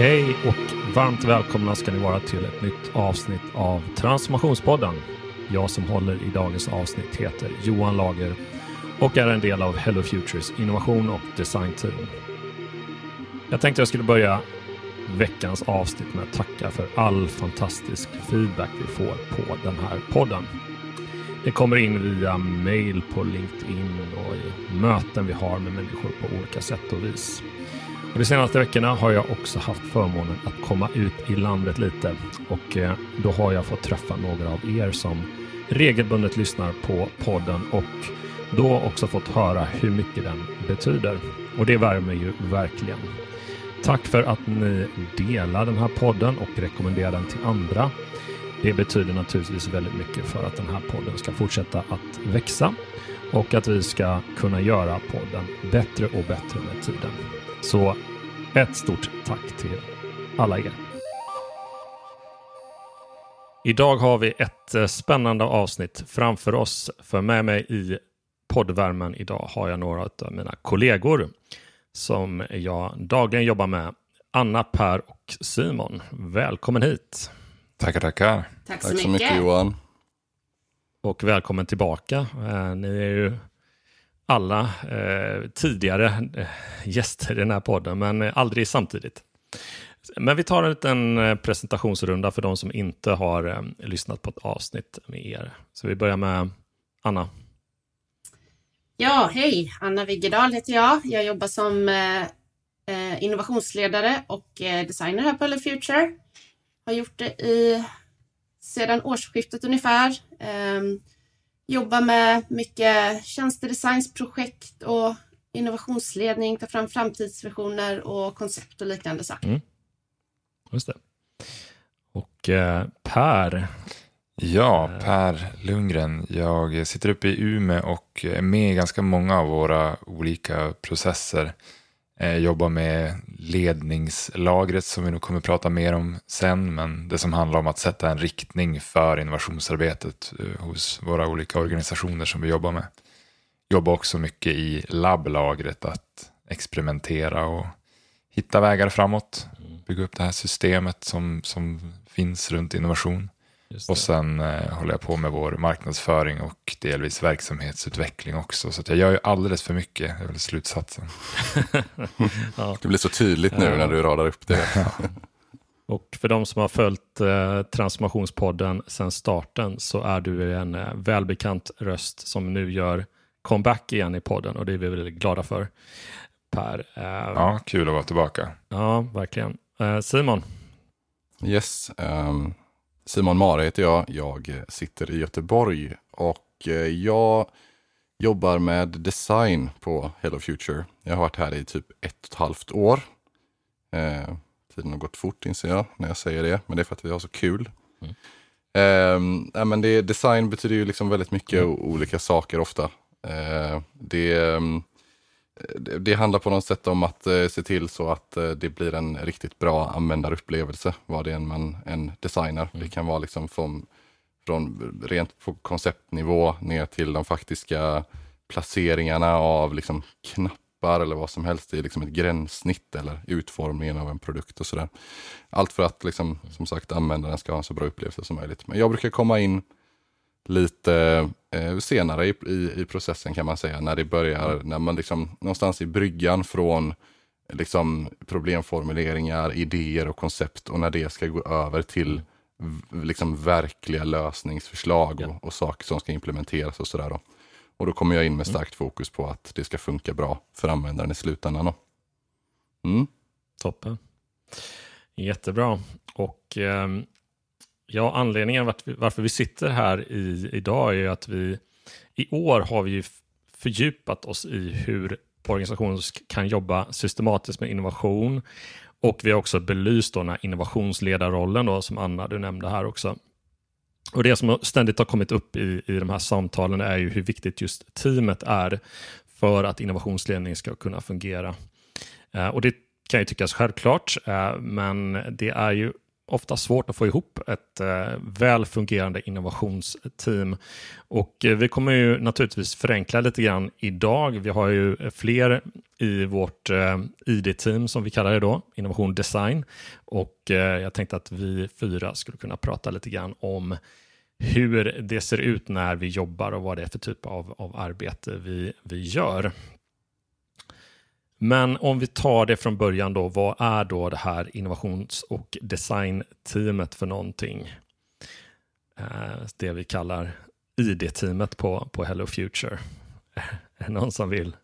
Hej och varmt välkomna ska ni vara till ett nytt avsnitt av Transformationspodden. Jag som håller i dagens avsnitt heter Johan Lager och är en del av Hello Futures innovation och designteam. Jag tänkte jag skulle börja veckans avsnitt med att tacka för all fantastisk feedback vi får på den här podden. Det kommer in via mail på LinkedIn och i möten vi har med människor på olika sätt och vis. Och de senaste veckorna har jag också haft förmånen att komma ut i landet lite och eh, då har jag fått träffa några av er som regelbundet lyssnar på podden och då också fått höra hur mycket den betyder. Och det värmer ju verkligen. Tack för att ni delar den här podden och rekommenderar den till andra. Det betyder naturligtvis väldigt mycket för att den här podden ska fortsätta att växa och att vi ska kunna göra podden bättre och bättre med tiden. Så ett stort tack till alla er. Idag har vi ett eh, spännande avsnitt framför oss. För med mig i poddvärmen idag har jag några av mina kollegor som jag dagligen jobbar med. Anna, Per och Simon. Välkommen hit. Tackar, tackar. Tack så, Tack så mycket. mycket Johan. Och välkommen tillbaka. Eh, ni är ju alla eh, tidigare eh, gäster i den här podden, men aldrig samtidigt. Men vi tar en liten eh, presentationsrunda för de som inte har eh, lyssnat på ett avsnitt med er. Så vi börjar med Anna. Ja, hej! Anna Wiggedal heter jag. Jag jobbar som eh, eh innovationsledare och designer här på Hello Future. Har gjort det i, sedan årsskiftet ungefär. Ehm, Jobbar med mycket tjänstedesignsprojekt och innovationsledning, tar fram framtidsvisioner och koncept och liknande saker. Mm. Just det. Och eh, Per, Ja, Per Lundgren. Jag sitter uppe i Ume och är med i ganska många av våra olika processer. Eh, jobbar med ledningslagret som vi nog kommer prata mer om sen, men det som handlar om att sätta en riktning för innovationsarbetet eh, hos våra olika organisationer som vi jobbar med. Jobbar också mycket i labblagret, att experimentera och hitta vägar framåt. Mm. Bygga upp det här systemet som, som finns runt innovation. Och sen eh, håller jag på med vår marknadsföring och delvis verksamhetsutveckling också. Så jag gör ju alldeles för mycket, det är väl slutsatsen. ja. Det blir så tydligt nu ja. när du radar upp det. och för de som har följt eh, Transformationspodden sedan starten så är du en eh, välbekant röst som nu gör comeback igen i podden och det är vi väldigt glada för. Per. Eh, ja, kul att vara tillbaka. Ja, verkligen. Eh, Simon? Yes. Um... Simon Mare heter jag. Jag sitter i Göteborg och eh, jag jobbar med design på Hello Future. Jag har varit här i typ ett och ett halvt år. Eh, tiden har gått fort inser jag när jag säger det, men det är för att vi har så kul. Mm. Eh, men det, design betyder ju liksom väldigt mycket mm. olika saker ofta. Eh, det, ehm, det handlar på något sätt om att eh, se till så att eh, det blir en riktigt bra användarupplevelse, vad det än man än designar. Mm. Det kan vara liksom från, från rent på konceptnivå ner till de faktiska placeringarna av liksom knappar eller vad som helst i liksom ett gränssnitt eller utformningen av en produkt och sådär. Allt för att liksom, som sagt användaren ska ha en så bra upplevelse som möjligt. Men jag brukar komma in lite eh, senare i, i, i, processen kan man säga, när det börjar, när man liksom någonstans i bryggan från liksom problemformuleringar, idéer och koncept och när det ska gå över till liksom verkliga lösningsförslag och, och saker som ska implementeras och sådär. Och då kommer jag in med mm. starkt fokus på att det ska funka bra för användaren i slutändan. Mm. Toppen. Jättebra. Och eh, Ja, anledningen varför vi sitter här i, idag är att vi i år har vi fördjupat oss i hur organisationer kan jobba systematiskt med innovation och vi har också belyst den här innovationsledarrollen då, som Anna du nämnde här också. Och Det som ständigt har kommit upp i, i de här samtalen är ju hur viktigt just teamet är för att innovationsledning ska kunna fungera. Eh, och Det kan ju tyckas självklart, eh, men det är ju ofta svårt att få ihop ett eh, väl fungerande innovationsteam. Och eh, vi kommer ju naturligtvis förenkla lite grann idag. Vi har ju fler i vårt eh, ID-team som vi kallar det då, innovation design. Och eh, jag tänkte att vi fyra skulle kunna prata lite grann om hur det ser ut när vi jobbar och vad det är för typ av, av arbete vi, vi gör. Men om vi tar det från början då, vad är då det här innovations och designteamet för någonting? Eh, det vi kallar ID-teamet på, på Hello Future. Är det någon som vill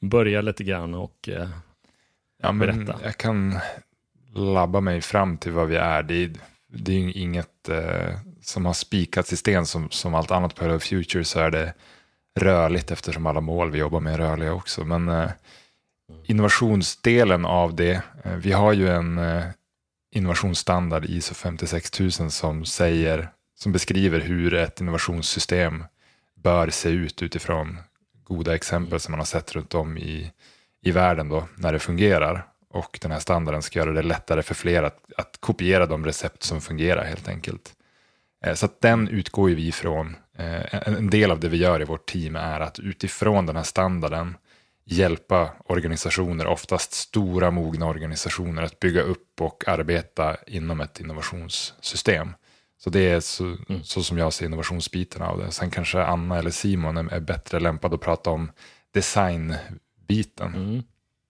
börja lite grann och eh, ja, berätta? Jag kan labba mig fram till vad vi är. Det är, det är inget eh, som har spikats i sten som, som allt annat på Hello Future så är det rörligt eftersom alla mål vi jobbar med är rörliga också. Men eh, innovationsdelen av det, eh, vi har ju en eh, innovationsstandard ISO 56000 som säger, som beskriver hur ett innovationssystem bör se ut utifrån goda exempel som man har sett runt om i, i världen då, när det fungerar. Och den här standarden ska göra det lättare för fler att, att kopiera de recept som fungerar helt enkelt. Eh, så att den utgår ju vi ifrån. En del av det vi gör i vårt team är att utifrån den här standarden hjälpa organisationer, oftast stora mogna organisationer, att bygga upp och arbeta inom ett innovationssystem. Så det är så, mm. så som jag ser innovationsbiten av det. Sen kanske Anna eller Simon är, bättre lämpade att prata om designbiten. Mm.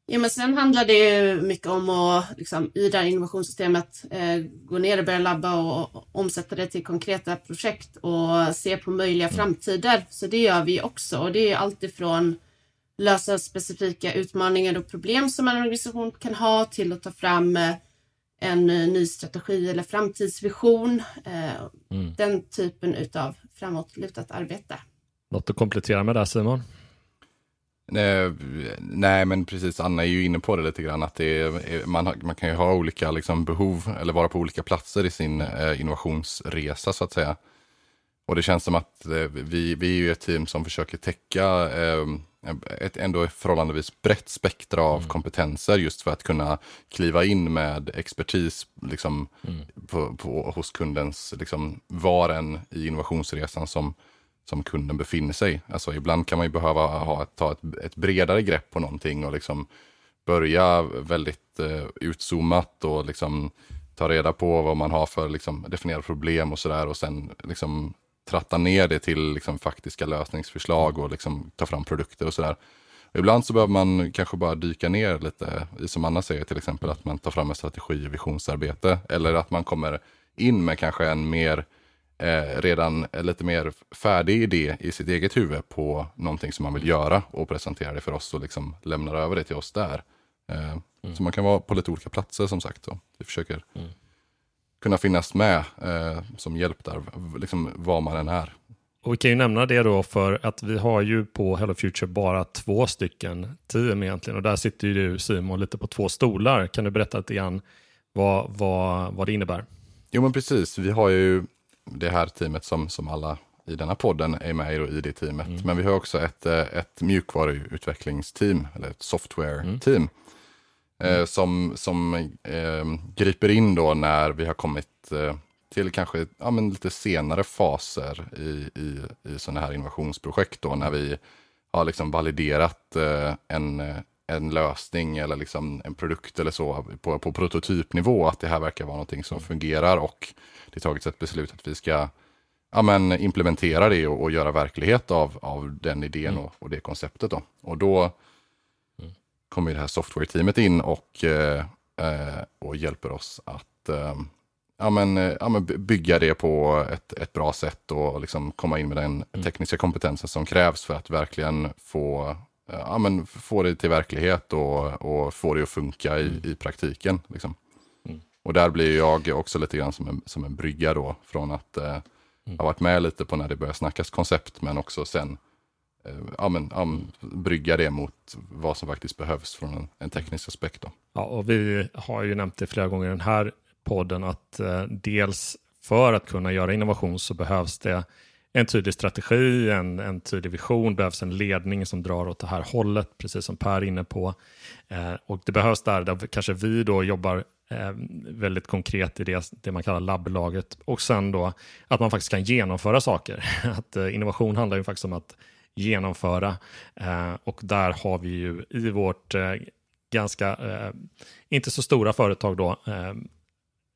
Ja, men sen handlar det ju mycket om att liksom, i det här innovationssystemet eh, gå ner och börja labba och, och omsätta det till konkreta projekt och se på möjliga mm. framtider. Så det gör vi också och det är alltifrån lösa specifika utmaningar och problem som en organisation kan ha till att ta fram eh, en ny strategi eller framtidsvision. Eh, mm. Den typen utav framåtlutat arbete. Något att komplettera med där Simon? Nej, nej, men precis. Anna är ju inne på det lite grann. Att det är, man, man kan ju ha olika liksom, behov eller vara på olika platser i sin eh, innovationsresa så att säga. Och det känns som att eh, vi, vi är ju ett team som försöker täcka eh, ett ändå förhållandevis brett spektra av mm. kompetenser just för att kunna kliva in med expertis liksom, mm. på, på, hos kundens, liksom, var än i innovationsresan som, som kunden befinner sig. Alltså ibland kan man ju behöva ha ta ett, ett bredare grepp på någonting och liksom börja väldigt eh, utzoomat och liksom ta reda på vad man har för liksom, definierade problem och sådär och sen liksom tratta ner det till liksom, faktiska lösningsförslag och liksom, ta fram produkter och sådär. Ibland så behöver man kanske bara dyka ner lite, som Anna säger till exempel, att man tar fram en strategi och visionsarbete. Eller att man kommer in med kanske en mer, eh, redan lite mer färdig idé i sitt eget huvud på någonting som man vill göra och presentera det för oss och liksom lämnar över det till oss där. Eh, mm. Så man kan vara på lite olika platser som sagt. Så vi försöker mm kunna finnas med eh, som hjälp där, liksom var man än är. Och vi kan ju nämna det då för att vi har ju på Hello Future bara två stycken team egentligen och där sitter ju du Simon lite på två stolar. Kan du berätta lite grann vad, vad, vad det innebär? Jo men precis, vi har ju det här teamet som, som alla i denna podden är med i, i det teamet. Mm. Men vi har också ett, eh, ett mjukvaruutvecklingsteam, eller ett software-team. Mm eh, som, som eh, griper in då när vi har kommit eh, till kanske ja, men lite senare faser i, i, i sådana här innovationsprojekt. Då, när vi har liksom validerat eh, en, en lösning eller liksom en produkt eller så på, på prototypnivå. Att det här verkar vara någonting som fungerar och det tagits ett beslut att vi ska ja, men implementera det och, och göra verklighet av, av den idén mm. och, och, det konceptet. Då. Och då kommer det här software-teamet in och, eh, eh, och hjälper oss att eh, ja, men, ja, men bygga det på ett, ett bra sätt och liksom komma in med den mm. tekniska kompetensen som krävs för att verkligen få, ja, men få det till verklighet och, och få det att funka i, mm. i praktiken. Liksom. Mm. Och där blir jag också lite grann som en, som en brygga då från att eh, ha varit med lite på när det börjar snackas koncept men också sen Eh, Eh, ja, men, ja, brygga det mot vad som faktiskt behövs från en, en, teknisk aspekt. Då. Ja, och vi har ju nämnt det flera gånger i den här podden att eh, dels för att kunna göra innovation så behövs det en tydlig strategi, en, en tydlig vision, behövs en ledning som drar åt det här hållet, precis som Per är inne på. Eh, och det behövs där, där kanske vi då jobbar eh, väldigt konkret i det, det man kallar labblaget. Och sen då att man faktiskt kan genomföra saker. Att eh, innovation handlar ju faktiskt om att genomföra. Eh, och där har vi ju i vårt eh, ganska, eh, inte så stora företag då,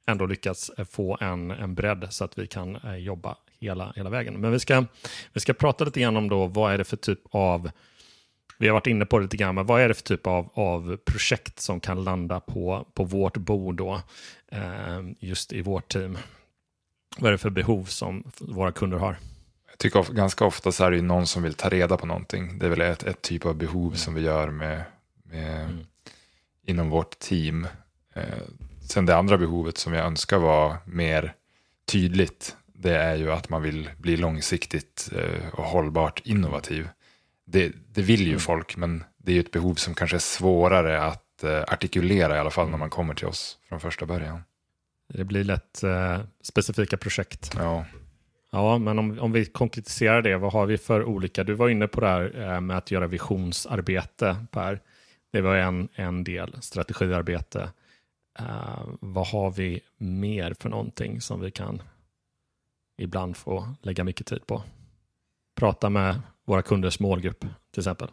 ändå lyckats få en, en bredd så att vi kan jobba hela, hela vägen. Men vi ska, vi ska prata lite grann om då, vad är det för typ av vi har varit inne på det lite grann, men vad är det för typ av, av projekt som kan landa på, på vårt bord då, eh, just i vårt team? Vad är det för behov som våra kunder har? Tycker ganska ofta så är det någon som vill ta reda på någonting. Det är väl ett, ett typ av behov mm. som vi gör med, med mm. inom vårt team. Eh, sen det andra behovet som jag önskar var mer tydligt, det är ju att man vill bli långsiktigt eh, och hållbart innovativ det, det vill ju mm. folk, men det är ju ett behov som kanske är svårare att eh, artikulera i alla fall när man kommer till oss från första början. Det blir lätt eh, specifika projekt. Ja. Ja, men om, om vi konkretiserar det, vad har vi för olika? Du var inne på det här eh, med att göra visionsarbete, Per. Det var en, en del, strategiarbete. Uh, vad har vi mer för någonting som vi kan ibland få lägga mycket tid på? Prata med våra kunders målgrupp till exempel?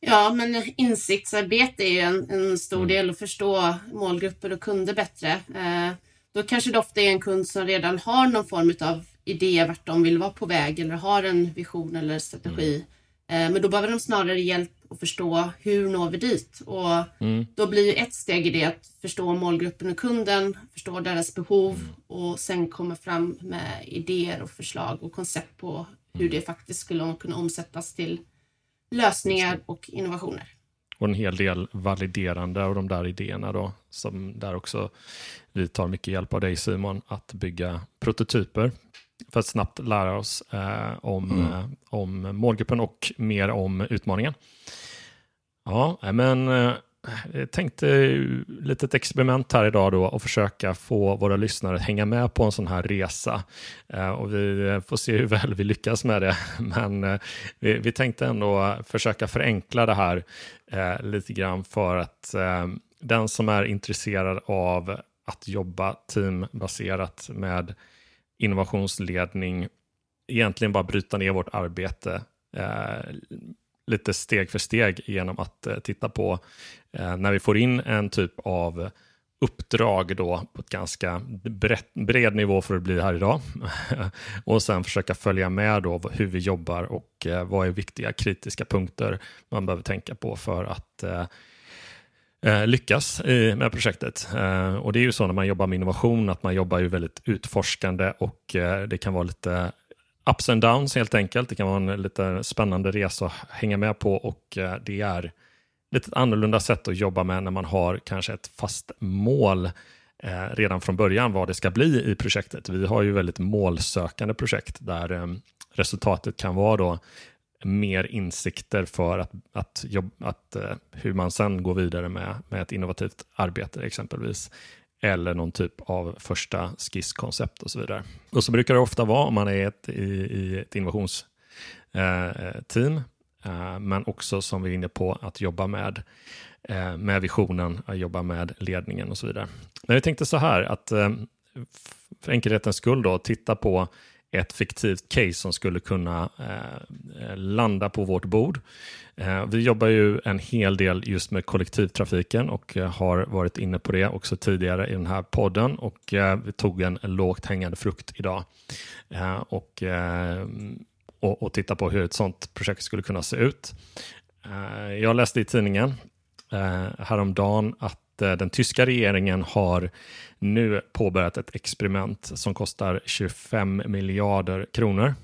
Ja, men insiktsarbete är ju en, en stor mm. del att förstå målgrupper och kunder bättre. Eh, då kanske det ofta är en kund som redan har någon form av idé vart de vill vara på väg eller har en vision eller strategi. Mm. Eh, men då behöver de snarare hjälp att förstå hur når vi dit? Och mm. då blir ett steg i det att förstå målgruppen och kunden, förstå deras behov mm. och sen komma fram med idéer och förslag och koncept på hur det faktiskt skulle kunna omsättas till lösningar och innovationer. Och en hel del validerande av de där idéerna då, som där också vi tar mycket hjälp av dig Simon, att bygga prototyper för att snabbt lära oss eh, om, mm. eh, om målgruppen och mer om utmaningen. Ja, men eh, jag tänkte litet experiment här idag då och försöka få våra lyssnare att hänga med på en sån här resa. Eh, och vi får se hur väl vi lyckas med det. Men eh, vi, vi tänkte ändå försöka förenkla det här eh, lite grann för att den som är intresserad av att jobba teambaserat med innovationsledning egentligen bara bryta ner vårt arbete eh, lite steg för steg genom att eh, titta på eh, när vi får in en typ av uppdrag då på ett ganska brett, bred nivå för att bli här idag. och sen försöka följa med då hur vi jobbar och eh, vad är viktiga kritiska punkter man behöver tänka på för att eh, Eh, lyckas med projektet. Eh, och det är ju så när man jobbar med innovation att man jobbar ju väldigt utforskande och eh, det kan vara lite ups and downs helt enkelt. Det kan vara en lite spännande resa att hänga med på och det är lite annorlunda sätt att jobba med när man har kanske ett fast mål eh, redan från början vad det ska bli i projektet. Vi har ju väldigt målsökande projekt där eh, resultatet kan vara då mer insikter för att, att, jobb, att eh, hur man sen går vidare med, med ett innovativt arbete exempelvis eller någon typ av första skisskoncept och så vidare. Och så brukar det ofta vara om man är ett, i, i ett innovationsteam, eh, eh, men också som vi är inne på att jobba med, eh, med visionen, att jobba med ledningen och så vidare. Men vi tänkte så här att eh, för enkelhetens skull då titta på ett fiktivt case som skulle kunna eh, eh, landa på vårt bord. Eh, vi jobbar ju en hel del just med kollektivtrafiken och eh, har varit inne på det också tidigare i den här podden och eh, vi tog en lågt hängande frukt idag eh, och, eh, och, och titta på hur ett sådant projekt skulle kunna se ut. Eh, jag läste i tidningen eh, häromdagen att Eh, den tyska regeringen har nu påbörjat ett experiment som kostar 25 miljarder kronor.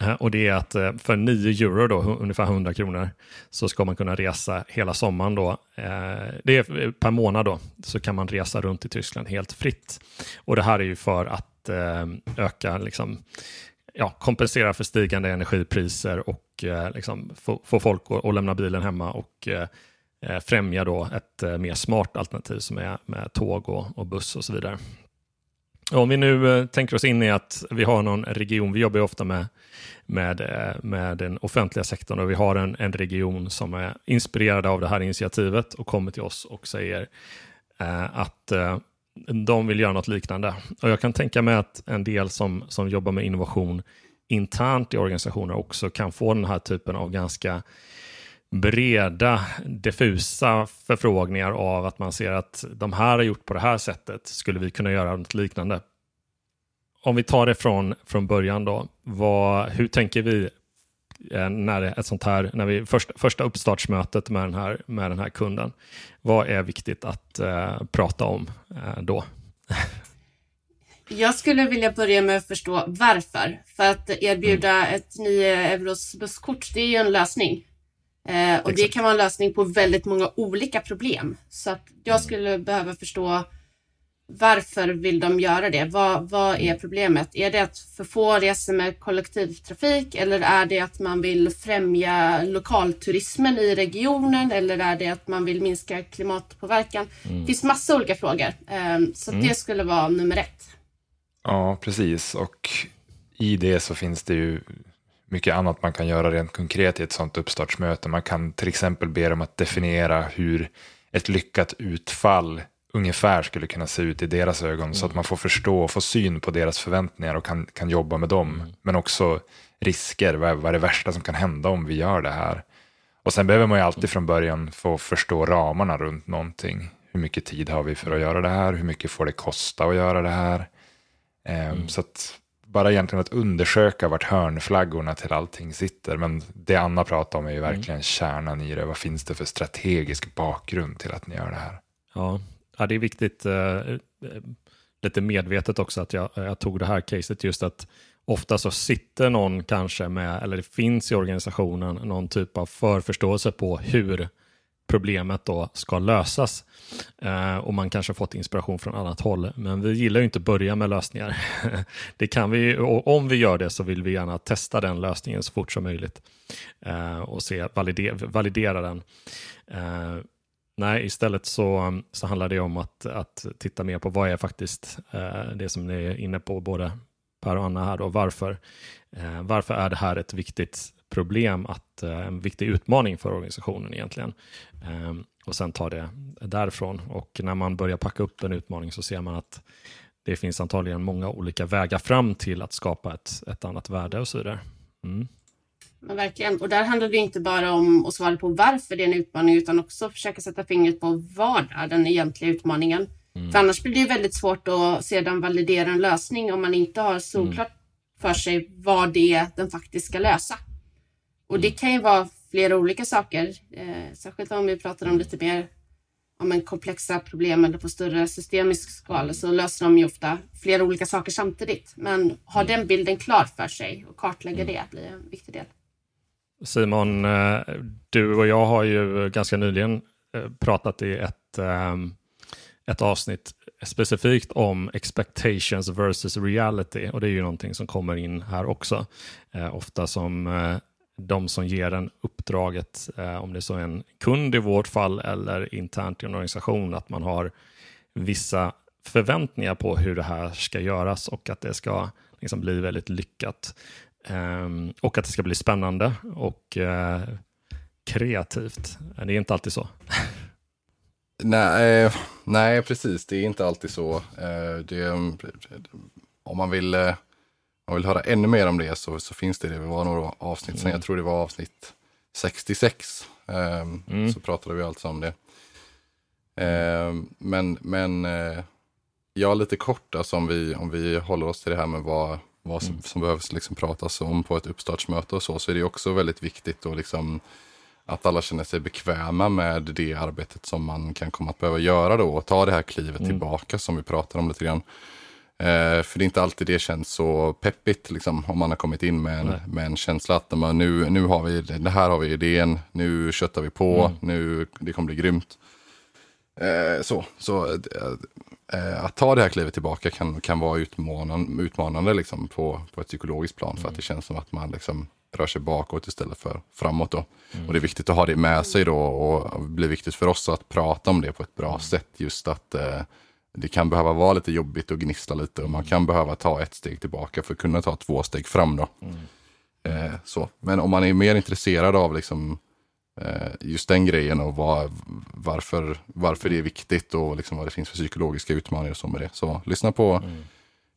Eh, och det är att eh, för 9 euro, då, ungefär 100 kronor, så ska man kunna resa hela sommaren. Då. Det är per månad då, så kan man resa runt i Tyskland helt fritt. Och det här är ju för att öka, liksom, ja, kompensera för stigande energipriser och liksom, få, få folk att, att lämna bilen hemma och Eh, främja då ett eh, mer smart alternativ som är med tåg och, och buss och så vidare. Om vi nu eh, tänker oss in i att vi har någon region, vi jobbar ju ofta med, med, med den offentliga sektorn och vi har en, en region som är inspirerad av det här initiativet och kommer till oss och säger eh, att eh, de vill göra något liknande. Och jag kan tänka mig att en del som, som jobbar med innovation internt i organisationer också kan få den här typen av ganska breda, diffusa förfrågningar av att man ser att de här har gjort på det här sättet, skulle vi kunna göra något liknande? Om vi tar det från, från början då, vad, hur tänker vi eh, när ett sånt här, när vi första, första uppstartsmötet med den, här, med den här kunden, vad är viktigt att eh, prata om eh, då? Jag skulle vilja börja med att förstå varför. För att erbjuda mm. ett 9 eh, euros busskort, det är ju en lösning. Eh, och Exakt. det kan vara en lösning på väldigt många olika problem. Så att jag skulle behöva förstå varför vill de göra det? Vad, vad är problemet? Är det att för få reser med kollektivtrafik eller är det att man vill främja lokalturismen i regionen eller är det att man vill minska klimatpåverkan? Mm. Det finns massa olika frågor. Um, så mm. det skulle vara nummer ett. Ja, precis. Och i det så finns det ju mycket annat man kan göra rent konkret i ett sådant uppstartsmöte. Man kan till exempel be dem att definiera hur ett lyckat utfall ungefär skulle kunna se ut i deras ögon mm. så att man får förstå och få syn på deras förväntningar och kan, kan jobba med dem. Mm. Men också risker, vad är, vad är det värsta som kan hända om vi gör det här? Och sen behöver man ju alltid från början få förstå ramarna runt någonting. Hur mycket tid har vi för att göra det här? Hur mycket får det kosta att göra det här? Ehm, mm. Så att bara egentligen att undersöka vart hörnflaggorna till allting sitter. Men det Anna pratar om är ju mm. verkligen mm. kärnan i det. Vad finns det för strategisk bakgrund till att ni gör det här? Ja, ja det är viktigt, eh, lite medvetet också, att jag, jag tog det här caset just att ofta så sitter någon kanske med, eller det finns i organisationen någon typ av förförståelse på hur problemet då ska lösas. Eh, och man kanske fått inspiration från annat håll. Men vi gillar ju inte att börja med lösningar. det kan vi, och om vi gör det så vill vi gärna testa den lösningen så fort som möjligt. Eh, och se, validera, validera den. Eh, nej, istället så, så handlar det om att, att titta mer på vad är faktiskt eh, det som ni är inne på, både Per och Anna här då, varför, eh, varför är det här ett viktigt problem, att, eh, en viktig utmaning för organisationen egentligen. Ehm, och sen ta det därifrån. Och när man börjar packa upp en utmaning så ser man att det finns antagligen många olika vägar fram till att skapa ett, ett annat värde och så vidare. Mm. Men verkligen, och där handlar det inte bara om att svara på varför det är en utmaning utan också försöka sätta fingret på vad är den egentliga utmaningen. Mm. För annars blir det ju väldigt svårt att sedan validera en lösning om man inte har solklart mm. för sig vad det är den faktiskt ska lösa. Och det mm. kan ju vara flera olika saker, eh, särskilt om vi pratar om lite mer om en komplexa problem eller på större systemisk skala så löser de ju ofta flera olika saker samtidigt. Men ha den bilden klar för sig och kartlägga mm. det blir en viktig del. Simon, eh, du och jag har ju ganska nyligen eh, pratat i ett, ehm, ett avsnitt specifikt om expectations versus reality och det är ju någonting som kommer in här också. Eh, ofta som de som ger en uppdraget, eh, om det är så en kund i vårt fall eller internt i en organisation, att man har vissa förväntningar på hur det här ska göras och att det ska liksom bli väldigt lyckat. Eh, och att det ska bli spännande och eh, kreativt. Det är inte alltid så. nej, eh, nej, precis. Det är inte alltid så. Eh, det, om man vill eh, man vill höra ännu mer om det så, så finns det det. Det var några avsnitt sen, mm. jag tror det var avsnitt 66. Um, ehm, mm. Så pratade vi alltså om det. Um, men men uh, ja, lite kort alltså, om, vi, om vi håller oss till det här med vad, vad som, mm. som behövs liksom pratas om på ett uppstartsmöte och så, så är det också väldigt viktigt då liksom att alla känner sig bekväma med det arbetet som man kan komma att behöva göra då och ta det här klivet mm. tillbaka som vi pratar om lite grann. Eh, för det är inte alltid det känns så peppigt liksom, om man har kommit in med en, med en känsla att man, nu, nu har vi det här har vi idén, nu köttar vi på, mm. nu, det kommer bli grymt. Eh, så så eh, att ta det här klivet tillbaka kan, kan vara utmanande, utmanande liksom, på, på ett psykologiskt plan mm. för att det känns som att man liksom, rör sig bakåt istället för framåt. Då. Mm. Och det är viktigt att ha det med sig då och det blir viktigt för oss att prata om det på ett bra mm. sätt. Just att eh, det kan behöva vara lite jobbigt och gnissla lite och man kan behöva ta ett steg tillbaka för att kunna ta två steg fram. Då. Mm. Eh, så. Men om man är mer intresserad av liksom, eh, just den grejen och vad, varför, varför det är viktigt och liksom vad det finns för psykologiska utmaningar som med det. Så lyssna på mm.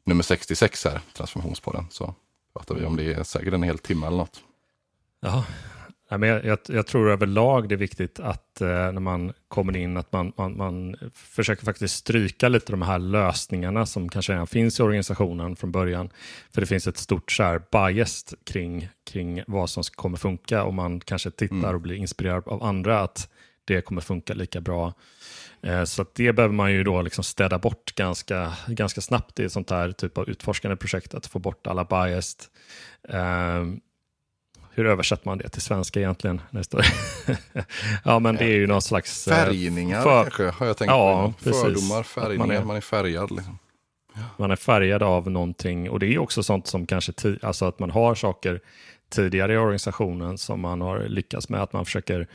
nummer 66 här, Transformationspodden, så pratar vi om det säkert en hel timme eller något. Ja, Ja, men jag, jag, jag, tror överlag det är viktigt att eh, när man kommer in att man, man, man försöker faktiskt stryka lite de här lösningarna som kanske redan finns i organisationen från början. För det finns ett stort så här, bias kring, kring vad som kommer funka och man kanske tittar mm. och blir inspirerad av andra att det kommer funka lika bra. Eh, så det behöver man ju då liksom städa bort ganska, ganska snabbt i ett sånt här typ av utforskande projekt, att få bort alla bias. Eh, hur översätter man det till svenska egentligen? Ja, men det är ju någon slags... Eh, Färgningar för... kanske, har jag tänkt ja, på. Fördomar, färgningar, man är, man är färgad. Liksom. Ja. Man är färgad av någonting och det är också sånt som kanske, alltså att man har saker tidigare i organisationen som man har lyckats med, att man försöker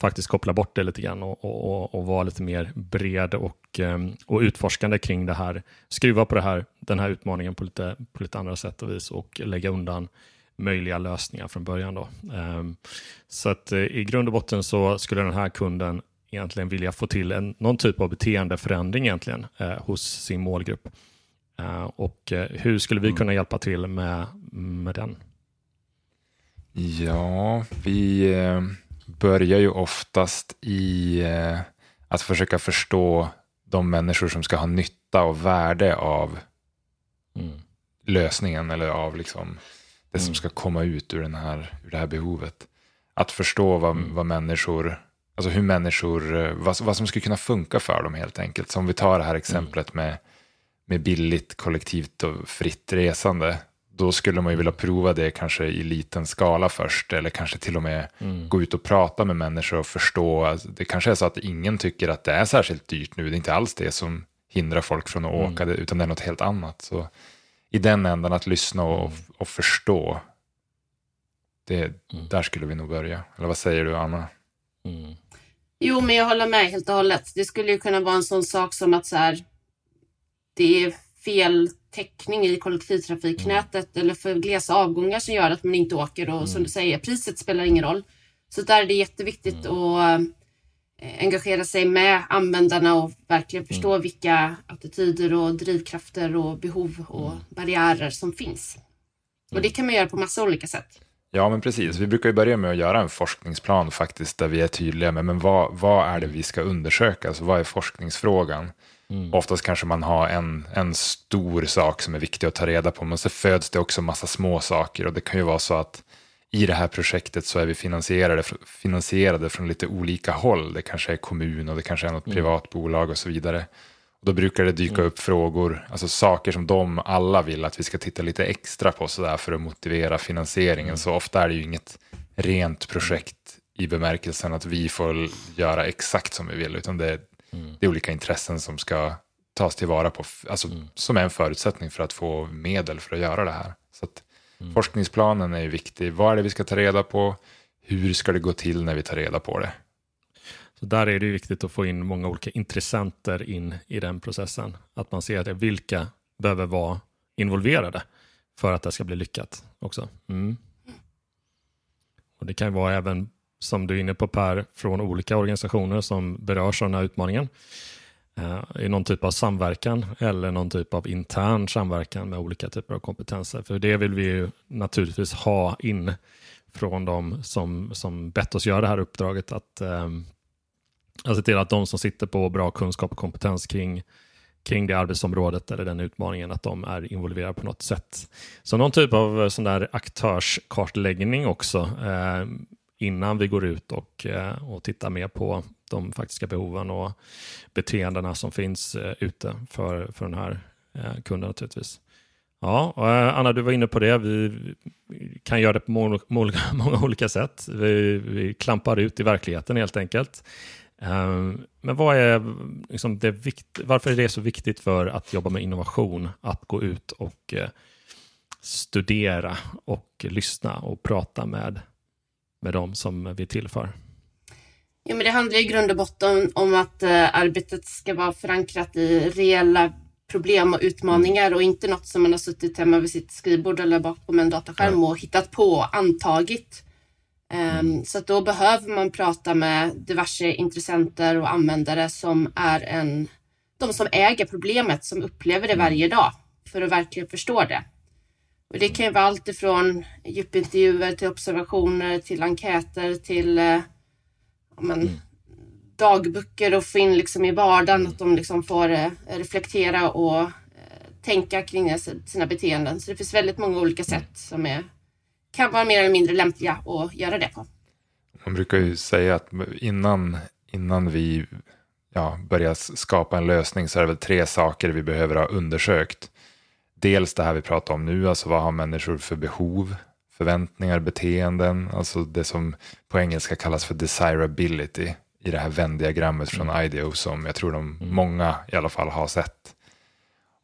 faktiskt koppla bort det lite grann och, och, och vara lite mer bred och, ehm, och utforskande kring det här. Skruva på det här, den här utmaningen på lite, på lite andra sätt och vis och lägga undan möjliga lösningar från början. Då. Ehm, så att eh, i grund och botten så skulle den här kunden egentligen vilja få till en, någon typ av beteendeförändring egentligen eh, hos sin målgrupp. Eh, och hur skulle vi mm. kunna hjälpa till med, med den? Ja, vi börjar ju oftast i att försöka förstå de människor som ska ha nytta och värde av mm. lösningen eller av liksom det som mm. ska komma ut ur, den här, ur det här behovet. Att förstå vad, mm. vad människor, alltså hur människor, eh, vad, vad som skulle kunna funka för dem helt enkelt. Så om vi tar det här exemplet mm. med, med billigt kollektivt och fritt resande. Då skulle man ju vilja prova det kanske i liten skala först. Eller kanske till och med mm. gå ut och prata med människor och förstå. Alltså, det kanske är så att ingen tycker att det är särskilt dyrt nu. Det är inte alls det som hindrar folk från att mm. åka, utan det är något helt annat. Så i den ändan att lyssna och, mm. och förstå. Det, mm. Där skulle vi nog börja. Eller vad säger du Anna? Mm. Jo, men jag håller med helt och hållet. Det skulle ju kunna vara en sån sak som att så här, det är fel täckning i kollektivtrafiknätet mm. eller för glesa avgångar som gör att man inte åker och mm. som du säger, priset spelar ingen roll. Så där är det jätteviktigt mm. att engagera sig med användarna och verkligen mm. förstå mm. vilka attityder och drivkrafter och behov och mm. barriärer som finns. Och det mm. kan man göra på massa olika sätt. Ja, men precis. Vi brukar ju börja med att göra en forskningsplan faktiskt, där vi är tydliga med men vad, vad är det vi ska undersöka, alltså vad är forskningsfrågan? Mm. Oftast kanske man har en, en stor sak som är viktig att ta reda på, men så föds det också massa små saker och det kan ju vara så att i det här projektet så är vi finansierade, finansierade från lite olika håll. Det kanske är kommun och det kanske är något mm. privat bolag och så vidare. Och då brukar det dyka mm. upp frågor, alltså saker som de alla vill att vi ska titta lite extra på sådär för att motivera finansieringen. Mm. Så ofta är det ju inget rent projekt i bemärkelsen att vi får göra exakt som vi vill, utan det är, mm. det är olika intressen som ska tas tillvara på, alltså, mm. som är en förutsättning för att få medel för att göra det här. Mm. Forskningsplanen är ju viktig. Vad är det vi ska ta reda på? Hur ska det gå till när vi tar reda på det? Så där är det viktigt att få in många olika intressenter in i den processen. Att man ser det, vilka behöver vara involverade för att det ska bli lyckat också. Mm. Och Det kan vara även, som du är inne på Per, från olika organisationer som berörs av den här utmaningen Eh, i någon typ av samverkan eller någon typ av intern samverkan med olika typer av kompetenser. För det vill vi ju naturligtvis ha in från de som, som bett oss göra det här uppdraget. Att, eh, att se till att de som sitter på bra kunskap och kompetens kring, kring det arbetsområdet eller den utmaningen, att de är involverade på något sätt. Så någon typ av eh, sån där aktörskartläggning också eh, innan vi går ut och, eh, och tittar mer på de faktiska behoven och beteendena som finns eh, ute för, för den här eh, kunden naturligtvis. Ja, eh, Anna, du var inne på det. Vi kan göra det på många, många olika sätt. Vi, vi, klampar ut i verkligheten helt enkelt. Ehm, men vad är liksom det vikt, varför är det så viktigt för att jobba med innovation att gå ut och eh, studera och lyssna och prata med med dem som vi tillför? Ja, men det handlar i grund och botten om att eh, arbetet ska vara förankrat i reella problem och utmaningar mm. och inte något som man har suttit hemma vid sitt skrivbord eller bakom en dataskärm och hittat på och antagit. Um, så då behöver man prata med diverse intressenter och användare som är en, de som äger problemet, som upplever det varje dag för att verkligen förstå det. Och det kan ju vara allt ifrån djupintervjuer till observationer till enkäter till eh, men, mm. dagböcker och få in liksom i vardagen att de liksom får eh, reflektera och eh, tänka kring sina beteenden. Så det finns väldigt många olika sätt som är, kan vara mer eller mindre lämpliga att göra det på. Man brukar ju säga att innan, innan vi ja, börjar skapa en lösning så är det väl tre saker vi behöver ha undersökt dels det här vi pratar om nu, alltså vad har människor för behov, förväntningar, beteenden, alltså det som på engelska kallas för desirability i det här vändiagrammet från mm. IDEO som jag tror de mm. många i alla fall har sett.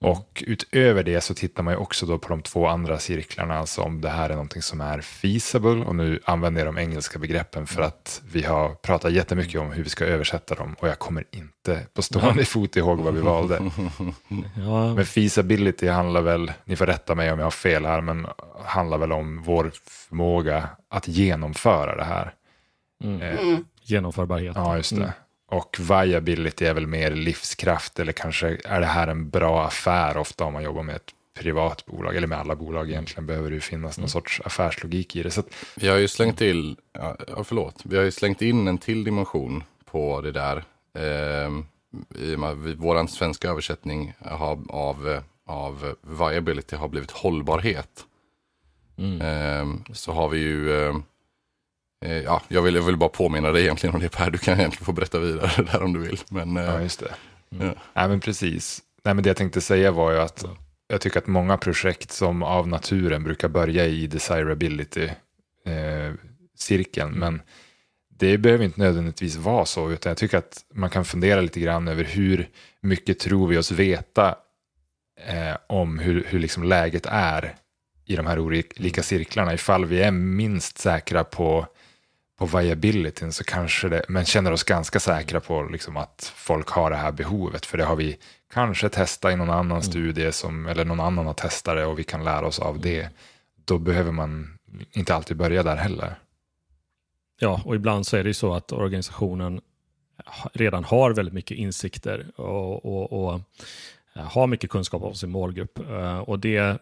Och utöver det så tittar man ju också då på de två andra cirklarna, alltså om det här är någonting som är feasible, och nu använder jag de engelska begreppen för att vi har pratat jättemycket om hur vi ska översätta dem, och jag kommer inte på stående fot ihåg vad vi valde. Ja. Men feasibility handlar väl, ni får rätta mig om jag har fel här, men handlar väl om vår förmåga att genomföra det här. Mm. Eh, Genomförbarhet. Ja, just det. Mm. Och viability är väl mer livskraft eller kanske är det här en bra affär ofta om man jobbar med ett privat bolag eller med alla bolag egentligen behöver det finnas någon mm. sorts affärslogik i det. Så att... Vi har ju slängt till, ja, förlåt, vi har ju slängt in en till dimension på det där. Eh, I och med att vår svenska översättning av, av, av viability har blivit hållbarhet. Mm. Eh, så har vi ju eh, Eh, ja, jag vill, jag vill bara påminna dig egentligen om det Per, du kan egentligen få berätta vidare där om du vill. Men, ja, just det. Mm. Ja. Nej, men precis. Nej, men det jag tänkte säga var ju att jag tycker att många projekt som av naturen brukar börja i desirability-cirkeln, eh, men det behöver inte nödvändigtvis vara så, utan jag tycker att man kan fundera lite grann över hur mycket tror vi oss veta eh, om hur, hur liksom läget är i de här olika cirklarna, ifall vi är minst säkra på på viabilityn så kanske det, men känner oss ganska säkra på liksom att folk har det här behovet. För det har vi kanske testat i någon annan mm. studie som, eller någon annan har testat det och vi kan lära oss av det. Då behöver man inte alltid börja där heller. Ja, och ibland så är det ju så att organisationen redan har väldigt mycket insikter och, och, och har mycket kunskap om sin målgrupp. Eh, och det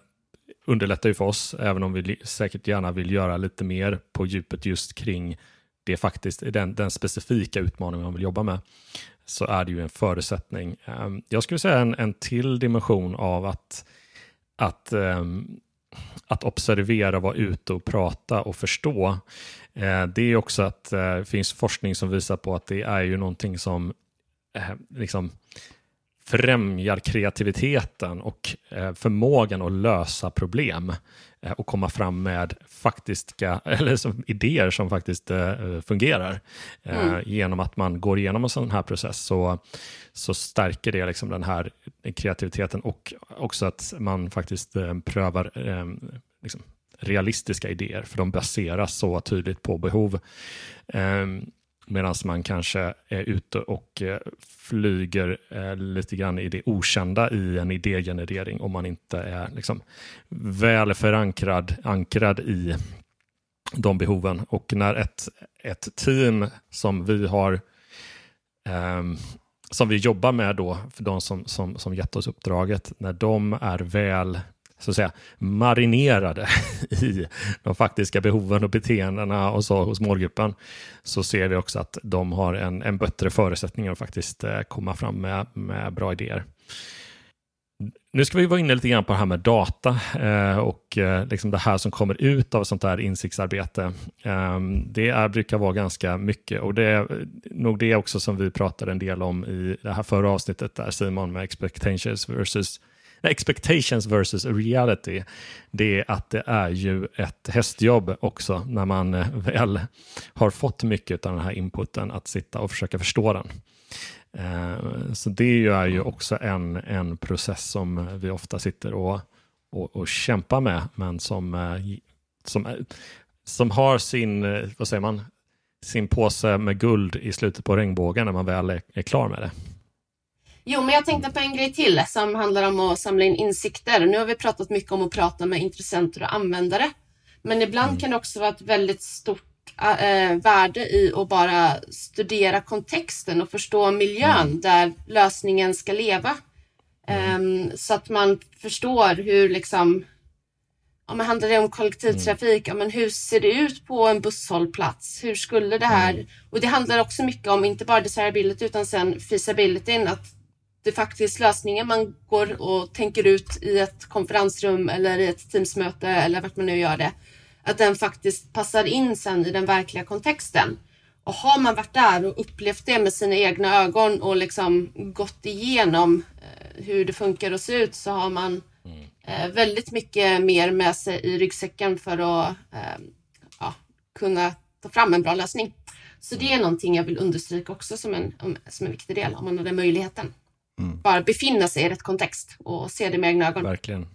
underlättar ju för oss, även om vi säkert gärna vill göra lite mer på djupet just kring det faktiskt, den, den specifika utmaningen man vill jobba med, så är det ju en förutsättning. Ehm, jag skulle säga en, en till dimension av att, att, ehm, att observera, vara ute och prata och förstå. Ehm, det är också att eh, det finns forskning som visar på att det är ju någonting som eh, liksom, främjar kreativiteten och eh, förmågan att lösa problem eh, och komma fram med faktiska eller som, idéer som faktiskt eh, fungerar. Mm. Genom att man går igenom en sån här process så, så stärker det liksom den här kreativiteten och också att man faktiskt prövar liksom, realistiska idéer, för de baseras så tydligt på behov. Medan man kanske är ute och eh, flyger eh, lite grann i det okända i en idégenerering om man inte är liksom väl förankrad ankrad i de behoven. Och när ett, ett team som vi har um, som vi jobbar med då, för de som, som, som gett oss uppdraget, när de är väl så att säga, marinerade i de faktiska behoven och beteendena och så hos målgruppen så ser vi också att de har en, en bättre förutsättning att faktiskt eh, komma fram med, med bra idéer. Nu ska vi vara inne lite grann på det här med data eh, och eh, liksom det här som kommer ut av sånt här insiktsarbete. Eh, det är, brukar vara ganska mycket och det är eh, nog det också som vi pratade en del om i det här förra avsnittet där Simon med expectations versus expectations versus reality, det är att det är ju ett hästjobb också när man eh, väl har fått mycket av den här inputen att sitta och försöka förstå den. Eh, så det är ju också en, en process som vi ofta sitter och, och, och kämpar med, men som, eh, som, som har sin, vad säger man, sin påse med guld i slutet på regnbågen när man väl är, är klar med det. Jo, men jag tänkte på en grej till som handlar om att samla in insikter. Nu har vi pratat mycket om att prata med intressenter och användare. Men ibland mm. kan det också vara ett väldigt stort äh, värde i att bara studera kontexten och förstå miljön mm. där lösningen ska leva. Mm. Um, så att man förstår hur liksom Ja, men handlar det om kollektivtrafik, mm. men hur ser det ut på en busshållplats? Hur skulle det här... Mm. Och det handlar också mycket om, inte bara desirability utan sen feasibility, att det faktiskt lösningen man går och tänker ut i ett konferensrum eller i ett teamsmöte eller vart man nu gör det, att den faktiskt passar in sen i den verkliga kontexten. Och har man varit där och upplevt det med sina egna ögon och liksom gått igenom eh, hur det funkar och ser ut så har man mm. eh, väldigt mycket mer med sig i ryggsäcken för att eh, ja, kunna ta fram en bra lösning. Så det är mm. någonting jag vill understryka också som en, som en viktig del om man har den möjligheten. Mm. Bara befinna sig i rätt kontext och se det med egna ögon. Verkligen.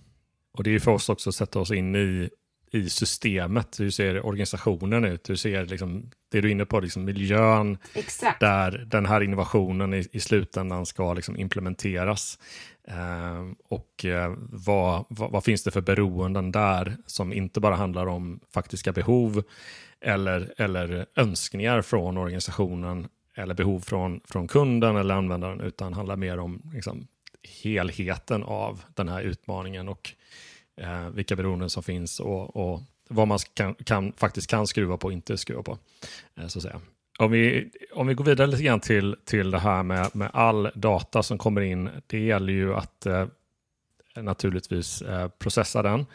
Och det är för oss också att sätta oss in i, i systemet. Hur ser organisationen ut? Hur ser liksom, det du är inne på, liksom miljön, Exakt. där den här innovationen i, i slutändan ska liksom implementeras. Eh, och eh, vad, vad, vad, finns det för beroenden där som inte bara handlar om faktiska behov eller, eller önskningar från organisationen eller behov från, från kunden eller användaren, utan handlar mer om liksom, helheten av den här utmaningen och eh, vilka beroenden som finns och, och vad man kan, kan, faktiskt kan skruva på och inte skruva på. Eh, så att säga. Om vi, om vi går vidare lite grann till, till det här med, med all data som kommer in, det gäller ju att eh, naturligtvis eh, processa den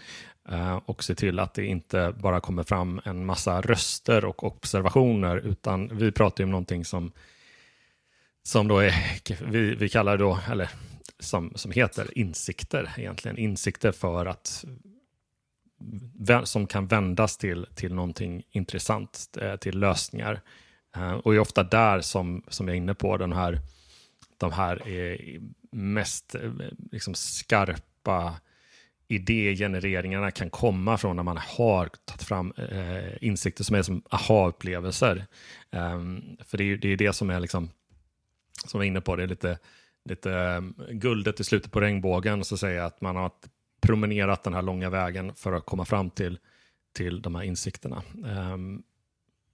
Eh, och se till att det inte bara kommer fram en massa röster och observationer, utan vi pratar ju om någonting som, som då är, vi, vi kallar då, eller som, som heter insikter egentligen, insikter för att som kan vändas till, till någonting intressant, eh, till lösningar. Eh, och och är ofta där som, som jag är inne på, den här, de här mest liksom skarpa idégenereringarna kan komma från när man har tagit fram eh, insikter som är som aha-upplevelser. Um, för det är, det är det som är liksom, som vi är inne på, det är lite, lite um, guldet i slutet på regnbågen, så att säga, att man har promenerat den här långa vägen för att komma fram till, till de här insikterna. Um,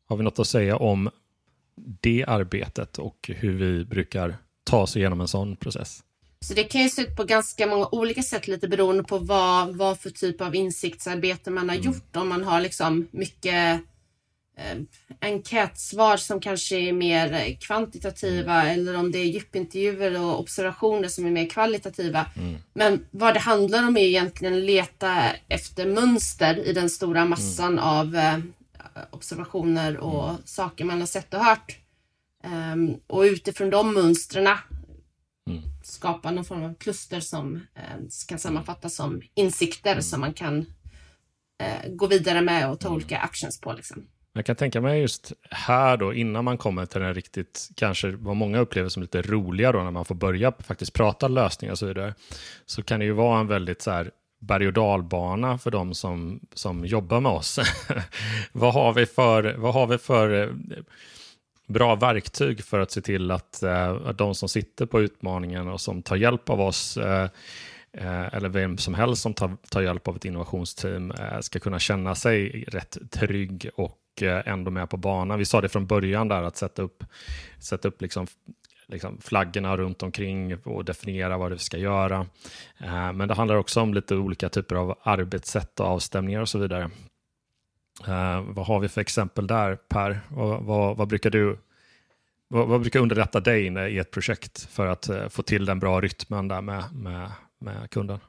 har vi något att säga om det arbetet och hur vi brukar ta oss igenom en sån process? Så det kan ju se ut på ganska många olika sätt lite beroende på vad, vad för typ av insiktsarbete man har mm. gjort. Om man har liksom mycket eh, enkätsvar som kanske är mer kvantitativa mm. eller om det är djupintervjuer och observationer som är mer kvalitativa. Mm. Men vad det handlar om är egentligen att leta efter mönster i den stora massan mm. av eh, observationer och mm. saker man har sett och hört. Um, och utifrån de mönstren Mm. Skapa någon form av kluster som eh, kan sammanfattas som insikter mm. som man kan eh, gå vidare med och ta mm. olika actions på. Liksom. Jag kan tänka mig just här då, innan man kommer till den riktigt, kanske vad många upplever som lite roliga då, när man får börja faktiskt prata lösningar och så vidare, så kan det ju vara en väldigt så här berg och dalbana för de som, som jobbar med oss. vad, har vi för, vad har vi för eh, bra verktyg för att se till att, eh, att de som sitter på utmaningen och som tar hjälp av oss eh, eh eller vem som helst som tar, tar hjälp av ett innovationsteam eh, ska kunna känna sig rätt trygg och eh, ändå med på banan. Vi sa det från början där att sätta upp, sätta upp liksom, liksom flaggorna runt omkring och definiera vad det ska göra. Men det handlar också om lite olika typer av arbetssätt och avstämningar och så vidare. Uh, vad har vi för exempel där Per? Vad, vad, vad brukar du vad, vad, brukar underlätta dig i ett projekt för att uh, få till den bra rytmen där med, med, med kunden?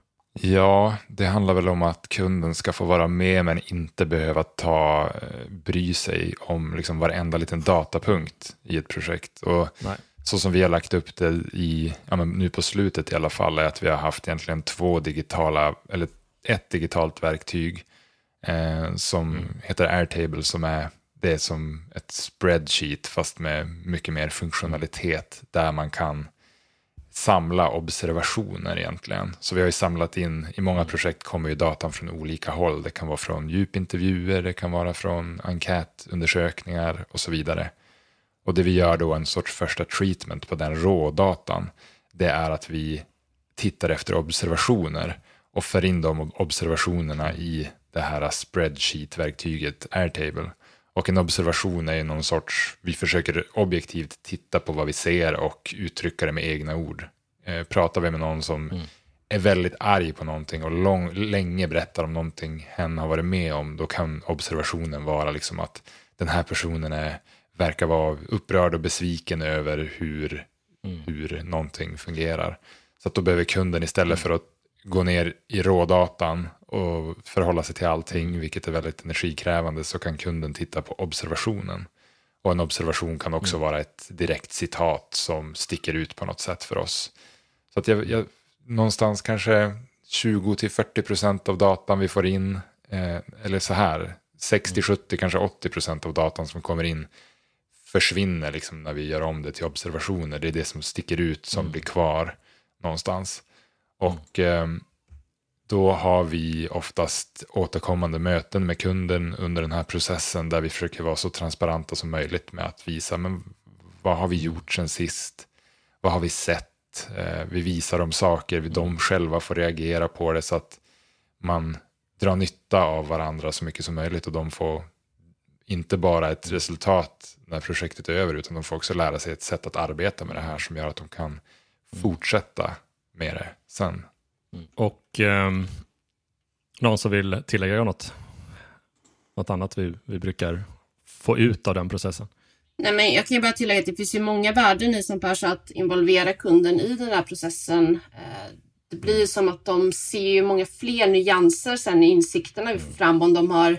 Ja, det handlar väl om att kunden ska få vara med men inte behöva ta, eh, bry sig om liksom varenda liten datapunkt i ett projekt. Och Nej. Så som vi har lagt upp det i, ja, nu på slutet i alla fall, är att vi har haft egentligen två digitala, eller ett digitalt verktyg eh, som mm. heter Airtable som är det är som ett spreadsheet fast med mycket mer funktionalitet där man kan samla observationer egentligen. Så vi har ju samlat in, i många mm. projekt kommer ju datan från olika håll. Det kan vara från djupintervjuer, det kan vara från enkätundersökningar och så vidare. Och det vi gör då, en sorts första treatment på den rådatan, det är att vi tittar efter observationer och för in de observationerna i det här spreadsheet-verktyget Airtable. Och en observation är ju någon sorts, vi försöker objektivt titta på vad vi ser och uttrycka det med egna ord. Eh, pratar vi med någon som mm. är väldigt arg på någonting och lång, länge berättar om någonting hen har varit med om, då kan observationen vara liksom att den här personen är, verkar vara upprörd och besviken över hur, mm. hur någonting fungerar. Så att då behöver kunden istället mm. för att gå ner i rådatan och förhålla sig till allting, vilket är väldigt energikrävande, så kan kunden titta på observationen. Och en observation kan också mm. vara ett direkt citat som sticker ut på något sätt för oss. Så att jag, jag någonstans kanske 20-40% av datan vi får in, eh, eller så här, 60-70, mm. kanske 80% av datan som kommer in försvinner liksom när vi gör om det till observationer. Det är det som sticker ut som mm. blir kvar någonstans. Och eh, då har vi oftast återkommande möten med kunden under den här processen där vi försöker vara så transparenta som möjligt med att visa men vad har vi gjort sen sist? Vad har vi sett? Eh, vi visar dem saker, de själva får reagera på det så att man drar nytta av varandra så mycket som möjligt och de får inte bara ett resultat när projektet är över utan de får också lära sig ett sätt att arbeta med det här som gör att de kan fortsätta med det sen. Mm. Och eh, någon som vill tillägga något? Något annat vi, vi brukar få ut av den processen? Nej, men jag kan ju bara tillägga att det finns ju många värden i som Pers att involvera kunden i den här processen. Eh, det blir ju som att de ser ju många fler nyanser sen i insikterna vi får fram om de har,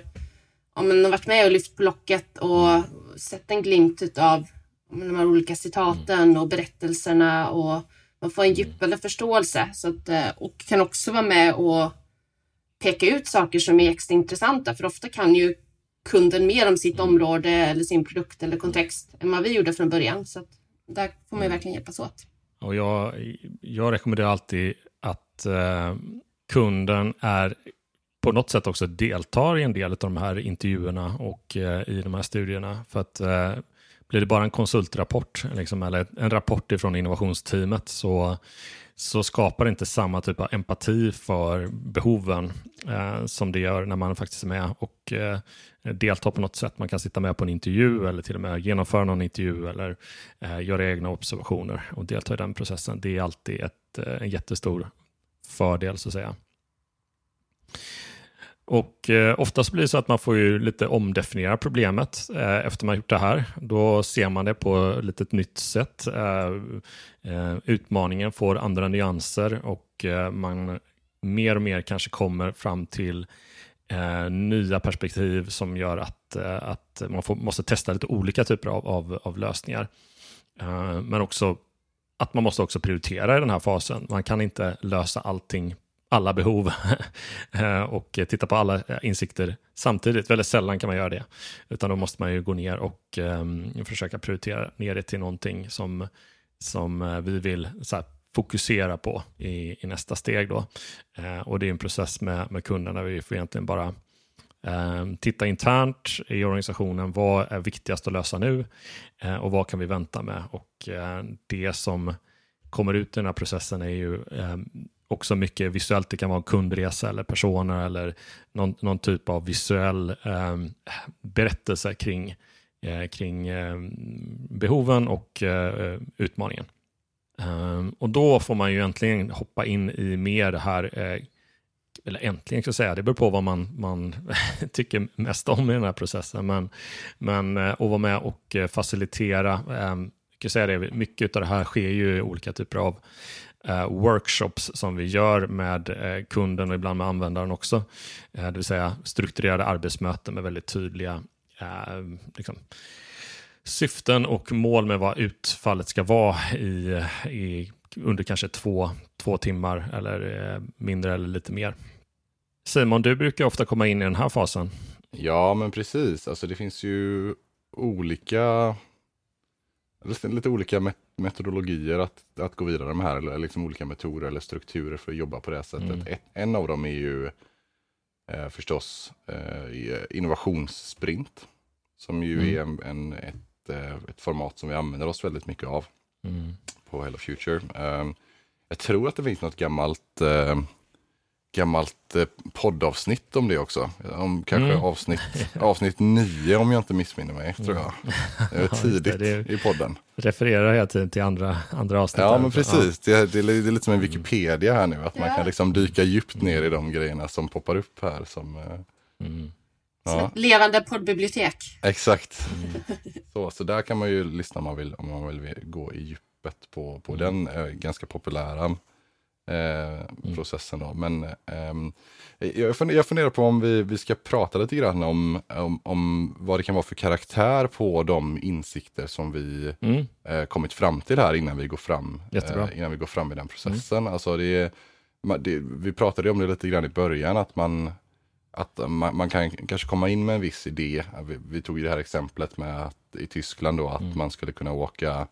om de har varit med och lyft blocket och sett en glimt av de här olika citaten och berättelserna och man får en djupare förståelse så att, eh, och kan också vara med och peka ut saker som är extra intressanta för ofta kan ju kunden mer om sitt område eller sin produkt eller kontext än vad vi gjorde från början. Så där får man ju verkligen hjälpas åt. Och jag, jag rekommenderar alltid att eh, kunden är på något sätt också deltar i en del av de här intervjuerna och eh, i de här studierna. För att eh, blir det bara en konsultrapport liksom, eller en rapport ifrån innovationsteamet så, så skapar det inte samma typ av empati för behoven eh, som det gör när man faktiskt är med och eh, deltar på något sätt. Man kan sitta med på en intervju eller till och med genomföra någon intervju eller eh, göra egna observationer och delta i den processen. Det är alltid ett, eh, en jättestor fördel så att säga. Och eh, oftast blir det så att man får ju lite omdefiniera problemet eh, efter man gjort det här. Då ser man det på lite ett nytt sätt. Eh, eh utmaningen får andra nyanser och eh, man mer och mer kanske kommer fram till eh, nya perspektiv som gör att, att man får, måste testa lite olika typer av, av, av lösningar. men också att man måste också prioritera i den här fasen. Man kan inte lösa allting alla behov eh, och titta på alla eh, insikter samtidigt. Väldigt sällan kan man göra det, utan då måste man ju gå ner och um, försöka prioritera ner det till någonting som, som eh, vi vill här, fokusera på i, i, nästa steg. Då. Uh, och det är en process med, med kunderna. Vi får egentligen bara um, titta internt i organisationen. Vad är viktigast att lösa nu uh, och vad kan vi vänta med? Och uh, det som kommer ut i den här processen är ju ehm, också mycket visuellt. Det kan vara kundresa eller personer eller någon, någon typ av visuell eh, berättelse kring, eh, kring eh, behoven och eh, utmaningen. Ehm, och då får man ju äntligen hoppa in i mer det här eh, eller äntligen ska jag säga, det beror på vad man, man tycker mest om i den här processen, men, men eh, att vara med och eh, facilitera, ehm, jag kan säga det, mycket av det här sker ju i olika typer av Eh, workshops som vi gör med eh, kunden och ibland med användaren också. Eh, det vill säga strukturerade arbetsmöten med väldigt tydliga liksom, syften och mål med vad utfallet ska vara i, i under kanske två, två timmar eller mindre eller lite mer. Simon, du brukar ofta komma in i den här fasen. Ja, men precis. Alltså det finns ju olika lite olika metodologier att, att gå vidare med här, eller liksom olika metoder eller strukturer för att jobba på det sättet. Mm. Ett, en av dem är ju eh, förstås eh, innovationssprint, som ju mm. är en, en ett, eh, ett format som vi använder oss väldigt mycket av mm. på Hello Future. Um, jag tror att det finns något gammalt uh, gammalt eh, poddavsnitt om det också. Om kanske Mm. avsnitt, avsnitt nio om jag inte missminner mig, tror jag. Det är det, tidigt det är- i podden. Refererar hela tiden till andra, andra avsnitt. Ja, men precis. Det är, det är, det är lite som en Wikipedia här nu, att man Ja. kan liksom dyka djupt ner i de grejerna som poppar upp här. Som, eh, Ja. Mm. Som ja, ett levande poddbibliotek. exakt. Så, så där kan man ju lyssna om man vill, om man vill gå i djupet på, på den eh, ganska populära eh, processen. Då. Men ehm, jag, funder, jag funderar på om vi, vi ska prata lite grann om, om, om vad det kan vara för karaktär på de insikter som vi Mm. eh, kommit fram till här innan vi går fram, eh, innan vi går fram i den processen. Alltså det, det, vi pratade om det lite grann i början, att man, att man, man kan kanske komma in med en viss idé. Vi, vi tog ju det här exemplet med att i Tyskland då, att man skulle kunna åka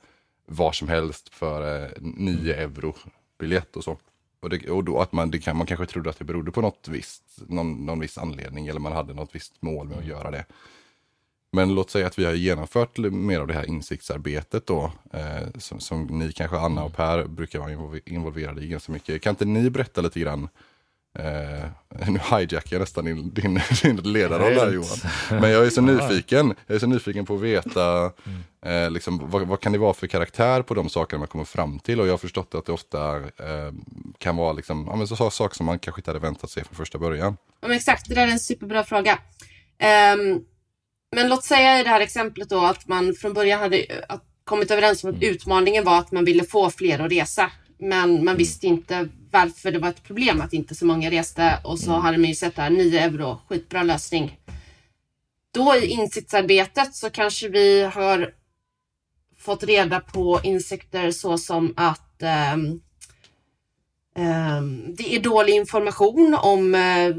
var som helst för eh, 9 euro biljett och så. Och, det, och då att man, det kan, man kanske trodde att det berodde på något visst, någon, någon viss anledning eller man hade något visst mål med att göra det. Men låt säga att vi har genomfört mer av det här insiktsarbetet då, eh, som, som ni kanske, Anna och Per, brukar vara involver- involverade i ganska mycket. Kan inte ni berätta lite grann, eh, nu hijackar jag nästan din, din, din ledarroll här Johan. Men jag är så nyfiken, jag är så nyfiken på att veta, eh, liksom, vad, vad kan det vara för karaktär på de sakerna man kommer fram till? Och jag har förstått att det ofta eh, kan vara liksom, ja, men så, så, saker som man kanske inte hade väntat sig från första början. Ja, men exakt, det där är en superbra fråga. Ehm, men låt säga i det här exemplet då att man från början hade att kommit överens om att utmaningen var att man ville få fler att resa. Men man visste inte varför det var ett problem att inte så många reste och så hade man ju sett där 9 euro, skitbra lösning. Då i insiktsarbetet så kanske vi har fått reda på insikter så som att ehm, ehm, det är dålig information om eh,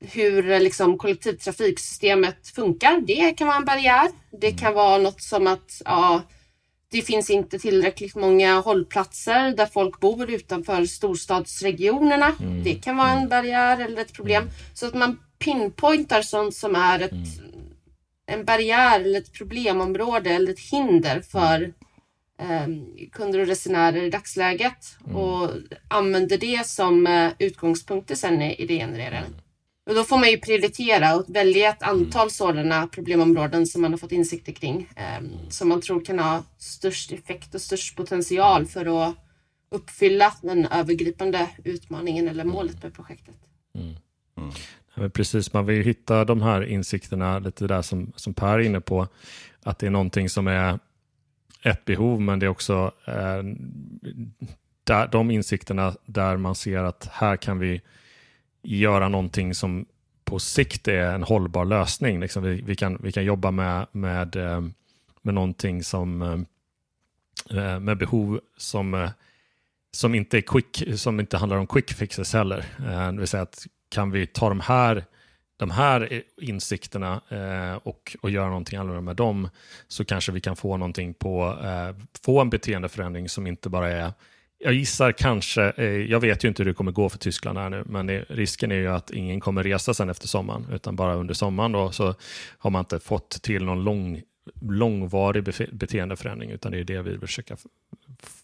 hur eh, liksom, kollektivtrafiksystemet funkar. Det kan vara en barriär. Det kan vara något som att ja, det finns inte tillräckligt många hållplatser där folk bor utanför storstadsregionerna. Det kan vara en barriär eller ett problem. Så att man pinpointar sånt som är ett, en barriär eller ett problemområde eller ett hinder för eh, kunder och resenärer i dagsläget och använder det som eh, utgångspunkter sen i idégenereringen. Och då får man ju prioritera och välja ett antal sådana problemområden som man har fått insikter kring. Eh, som man tror kan ha störst effekt och störst potential för att uppfylla den övergripande utmaningen eller målet med projektet. Ja, men precis, man vill ju hitta de här insikterna, lite där som, som Per är inne på, att det är någonting som är ett behov, men det är också eh, där, de insikterna där man ser att här kan vi göra någonting som på sikt är en hållbar lösning. Liksom vi, vi, kan, vi kan jobba med, med, eh, med någonting som eh, eh, med behov som, som, inte är quick, som inte handlar om quick fixes heller. Det vill säga att kan vi ta de här, de här insikterna och, och göra någonting annorlunda med dem så kanske vi kan få någonting på, få en beteendeförändring som inte bara är jag gissar kanske, eh, jag vet ju inte hur det kommer gå för Tyskland här nu, men det, risken är ju att ingen kommer resa sen efter sommaren, utan bara under sommaren då så har man inte fått till någon lång, långvarig befe- beteendeförändring, utan det är det vi vill försöka f-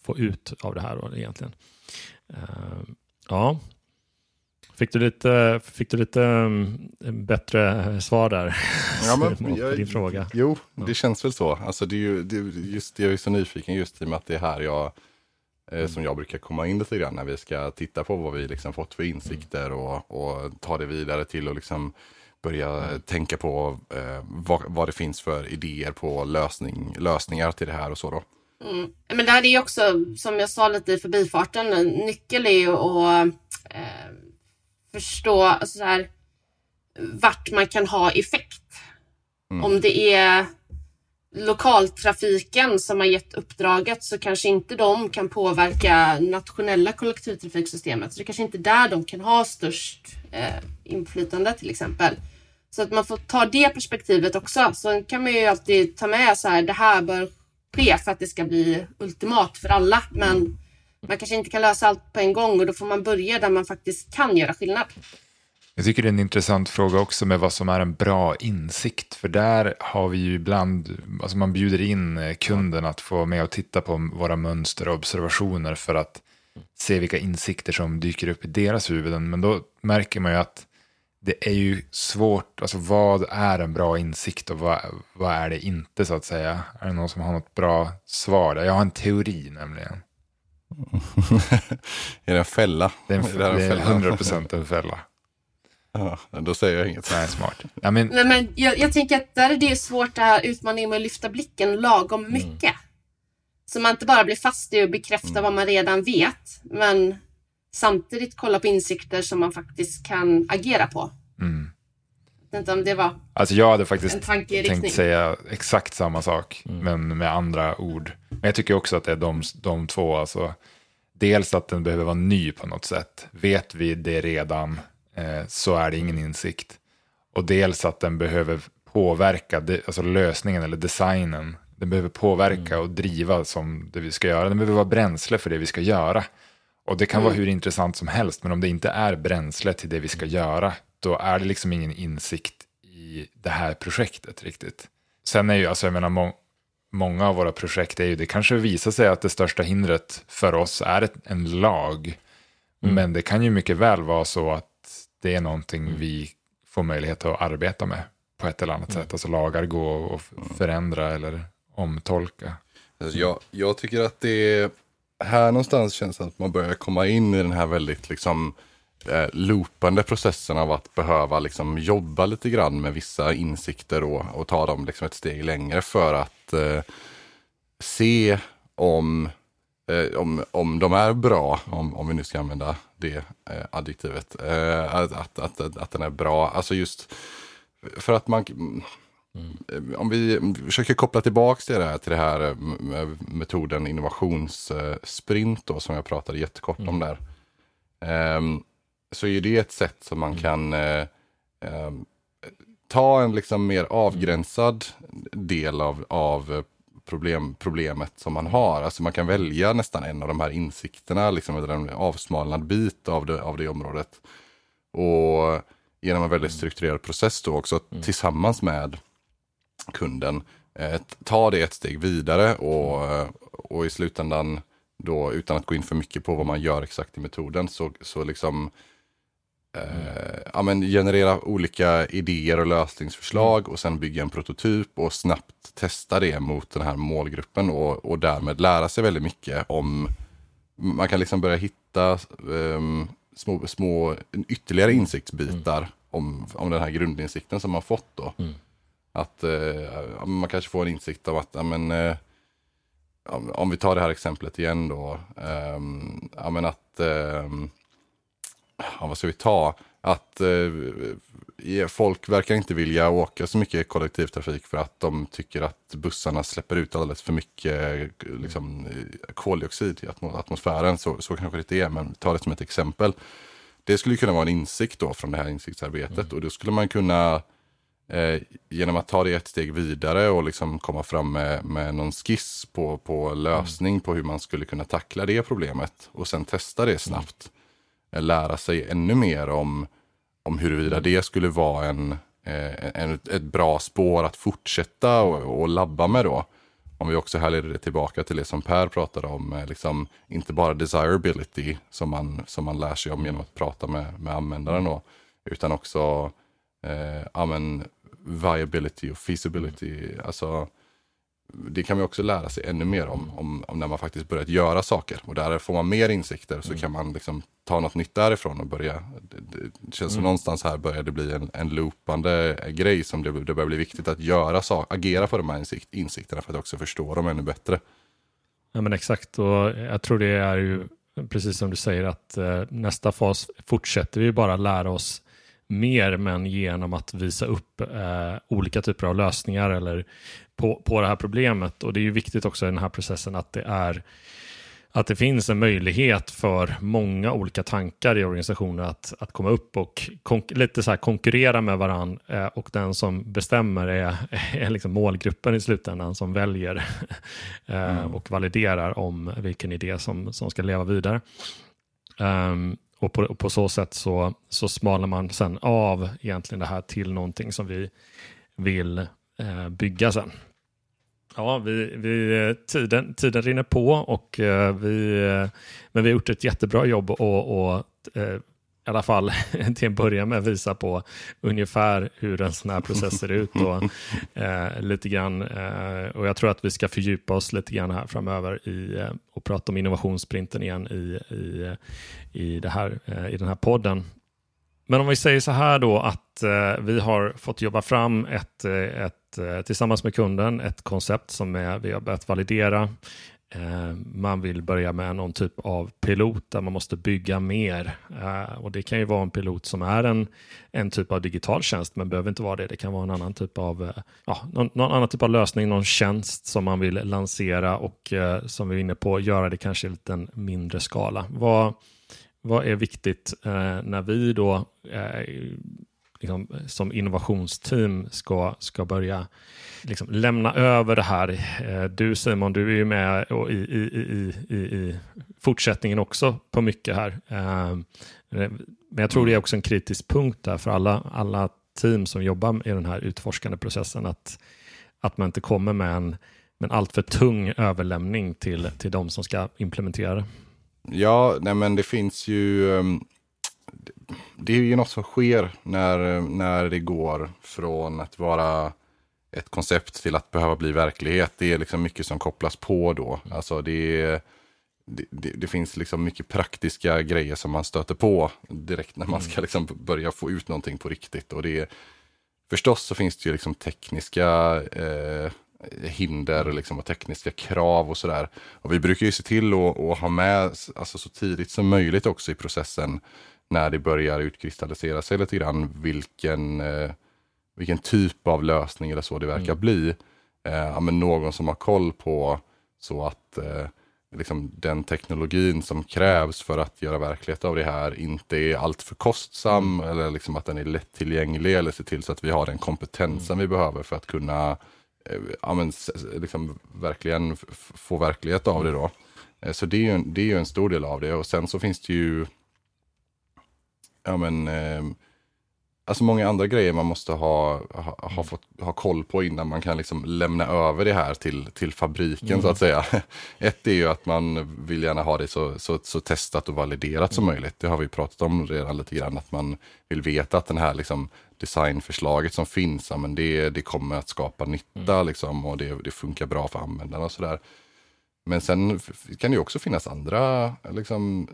få ut av det här då, egentligen. Eh, ja, fick du lite, fick du lite um, bättre svar där? Ja, men, på din fråga. Jo, det känns väl så. Alltså, det är ju, det, just, jag är så nyfiken just i och med att det är här jag, eh, som jag brukar komma in lite grann när vi ska titta på vad vi liksom fått för insikter och, och ta det vidare till och liksom börja tänka på eh, vad, vad det finns för idéer på lösning, lösningar till det här och så då. Mm. Men det här är ju också, som jag sa lite i förbifarten, en nyckel är ju att eh, förstå alltså så här, vart man kan ha effekt. Om det är lokaltrafiken som har gett uppdraget så kanske inte de kan påverka nationella kollektivtrafiksystemet. Så det kanske inte är där de kan ha störst eh, inflytande till exempel. Så att man får ta det perspektivet också. Så kan man ju alltid ta med så här, det här bör ske för att det ska bli ultimat för alla. Men man kanske inte kan lösa allt på en gång och då får man börja där man faktiskt kan göra skillnad. Jag tycker det är en intressant fråga också med vad som är en bra insikt. För där har vi ju ibland, alltså man bjuder in eh, kunden att få med och titta på våra mönster och observationer för att se vilka insikter som dyker upp i deras huvuden. Men då märker man ju att det är ju svårt, alltså vad är en bra insikt och vad, vad är det inte så att säga? Är det någon som har något bra svar? Jag har en teori nämligen. är det en fälla? Det är, en, det är 100 procent en fälla. Ja, då säger jag inget. Nej, smart. Ja, men... Nej, men jag, jag tänker att där är det svårt det här utmaningen med att lyfta blicken lagom mm. mycket. Mm. Så man inte bara blir fast i att bekräfta mm. vad man redan vet, men samtidigt kolla på insikter som man faktiskt kan agera på. Mm. Jag vet inte om det var alltså jag hade faktiskt tänkt säga exakt samma sak, mm. men med andra ord. Men jag tycker också att det är de, de två. Alltså, dels att den behöver vara ny på något sätt. Vet vi det redan så är det ingen insikt. Och dels att den behöver påverka alltså lösningen eller designen. Den behöver påverka mm. och driva som det vi ska göra. Den behöver vara bränsle för det vi ska göra. Och det kan mm. vara hur intressant som helst, men om det inte är bränsle till det vi ska göra, då är det liksom ingen insikt i det här projektet riktigt. Sen är ju, alltså jag menar, må många av våra projekt är ju, det kanske visar sig att det största hindret för oss är ett, en lag. Mm. Men det kan ju mycket väl vara så att det är någonting mm. vi får möjlighet att arbeta med på ett eller annat mm. sätt. Alltså lagar gå att förändra eller omtolka. Alltså jag, jag tycker att det är här någonstans känns det att man börjar komma in i den här väldigt liksom eh, loopande processen av att behöva liksom jobba lite grann med vissa insikter och, och ta dem liksom ett steg längre för att eh, se om, eh, om, om de är bra, om, om vi nu ska använda det eh, adjektivet, eh, att, att, att, att den är bra. Alltså just för att man Mm. Om vi försöker koppla tillbaka till det här, till det här eh, metoden innovationssprint då, som jag pratade jättekort mm. om där. Um, så är det ett sätt som man mm. kan um, ta en liksom mer avgränsad del av, av problem, problemet som man har. Alltså man kan välja nästan en av de här insikterna, liksom, eller en avsmalnad bit av det, av det området. Och genom en väldigt mm. strukturerad process då också mm. tillsammans med kunden. Eh, ta det ett steg vidare och, eh, och i slutändan då utan att gå in för mycket på vad man gör exakt i metoden så, så liksom eh, ja, men generera olika idéer och lösningsförslag mm. och sen bygga en prototyp och snabbt testa det mot den här målgruppen och, och därmed lära sig väldigt mycket om man kan liksom börja hitta um, små, små ytterligare insiktsbitar mm. om, om den här grundinsikten som man fått då. Mm. Att eh, man kanske får en insikt av att, men, eh, om vi tar det här exemplet igen då, eh, ja, men att, eh, ja, vad ska vi ta? Att eh, folk verkar inte vilja åka så mycket kollektivtrafik för att de tycker att bussarna släpper ut alldeles för mycket liksom, koldioxid i atmosfären. Så, så kanske det inte är, men ta det som ett exempel. Det skulle kunna vara en insikt då från det här insiktsarbetet mm. och då skulle man kunna Eh, genom att ta det ett steg vidare och liksom komma fram med, med någon skiss på, på lösning mm. på hur man skulle kunna tackla det problemet och sen testa det snabbt. Mm. Eh, lära sig ännu mer om, om huruvida det skulle vara en, eh, en, ett bra spår att fortsätta och, och labba med då. Om vi också härleder det tillbaka till det som Per pratade om, eh, liksom, inte bara desirability som man, som man lär sig om genom att prata med, med användaren då, utan också eh, amen, viability och feasibility. Alltså, det kan man också lära sig ännu mer om, om, om, när man faktiskt börjat göra saker. Och där får man mer insikter så mm. kan man liksom ta något nytt därifrån och börja. Det, det känns mm. som någonstans här börjar det bli en, en loopande grej som det, det börjar bli viktigt att göra, så, agera på de här insikt, insikterna för att också förstå dem ännu bättre. Ja men exakt och jag tror det är ju precis som du säger att eh, nästa fas fortsätter vi bara lära oss mer, men genom att visa upp eh, olika typer av lösningar eller på, på det här problemet. Och det är ju viktigt också i den här processen att det är att det finns en möjlighet för många olika tankar i organisationen att, att komma upp och lite så konkurrera med varandra eh, och den som bestämmer är, är liksom målgruppen i slutändan som väljer eh, mm. och validerar om vilken idé som, som ska leva vidare. Um, och på, och på, så sätt så, så smalar man sen av egentligen det här till någonting som vi vill eh, bygga sen. Ja, vi, vi, tiden, tiden rinner på och eh, vi, eh, men vi har gjort ett jättebra jobb och, och eh, i alla fall till en början med visa på ungefär hur en sån här process ser ut och eh, lite grann. Eh, och jag tror att vi ska fördjupa oss lite grann här framöver i, eh, och prata om innovationssprinten igen i, i, i, det här, i den här podden. Men om vi säger så här då att eh, vi har fått jobba fram ett, ett, Eh, tillsammans med kunden ett koncept som är, vi har börjat validera. Eh, man vill börja med någon typ av pilot där man måste bygga mer. Eh, och Det kan ju vara en pilot som är en, en typ av digital tjänst, men behöver inte vara det. Det kan vara en annan typ av, ja, någon, någon annan typ av lösning, någon tjänst som man vill lansera och som vi är inne på, göra det kanske i en mindre skala. Vad, vad är viktigt när vi då liksom, som innovationsteam ska, ska börja liksom, lämna över det här. Eh, du Simon, du är ju med i, i, i, i, fortsättningen också på mycket här. Eh, eh, men jag tror det är också en kritisk punkt där för alla, alla team som jobbar i den här utforskande processen att, att man inte kommer med en, med en alltför tung överlämning till, till de som ska implementera det. Ja, nej men det finns ju um, det är ju något som sker när, när det går från att vara ett koncept till att behöva bli verklighet. Det är liksom mycket som kopplas på då. Alltså det, det, det, det finns liksom mycket praktiska grejer som man stöter på direkt när man ska mm. liksom börja få ut någonting på riktigt. Och det, förstås så finns det ju liksom tekniska eh, hinder liksom, och tekniska krav och sådär. Och vi brukar ju se till att, att ha med alltså, så tidigt som möjligt också i processen när det börjar utkristallisera sig lite grann vilken, eh, vilken typ av lösning eller så det verkar mm. bli. Eh, ja, men någon som har koll på så att eh, liksom den teknologin som krävs för att göra verklighet av det här inte är alltför kostsam mm. eller liksom att den är lättillgänglig eller se till så att vi har den kompetensen mm. vi behöver för att kunna ja, men, liksom, verkligen få verklighet av det då. Så det är, ju, det är ju en stor del av det och sen så finns det ju ja men, eh, alltså många andra grejer man måste ha, ha, ha, fått, ha koll på innan man kan liksom lämna över det här till, till fabriken mm. så att säga. Ett är ju att man vill gärna ha det så, så, så testat och validerat mm. som möjligt. Det har vi pratat om redan lite grann, att man vill veta att den här liksom, designförslaget som finns, ja, men det, det kommer att skapa nytta mm. liksom, och det, det funkar bra för användarna och sådär. Men sen kan det också finnas andra liksom,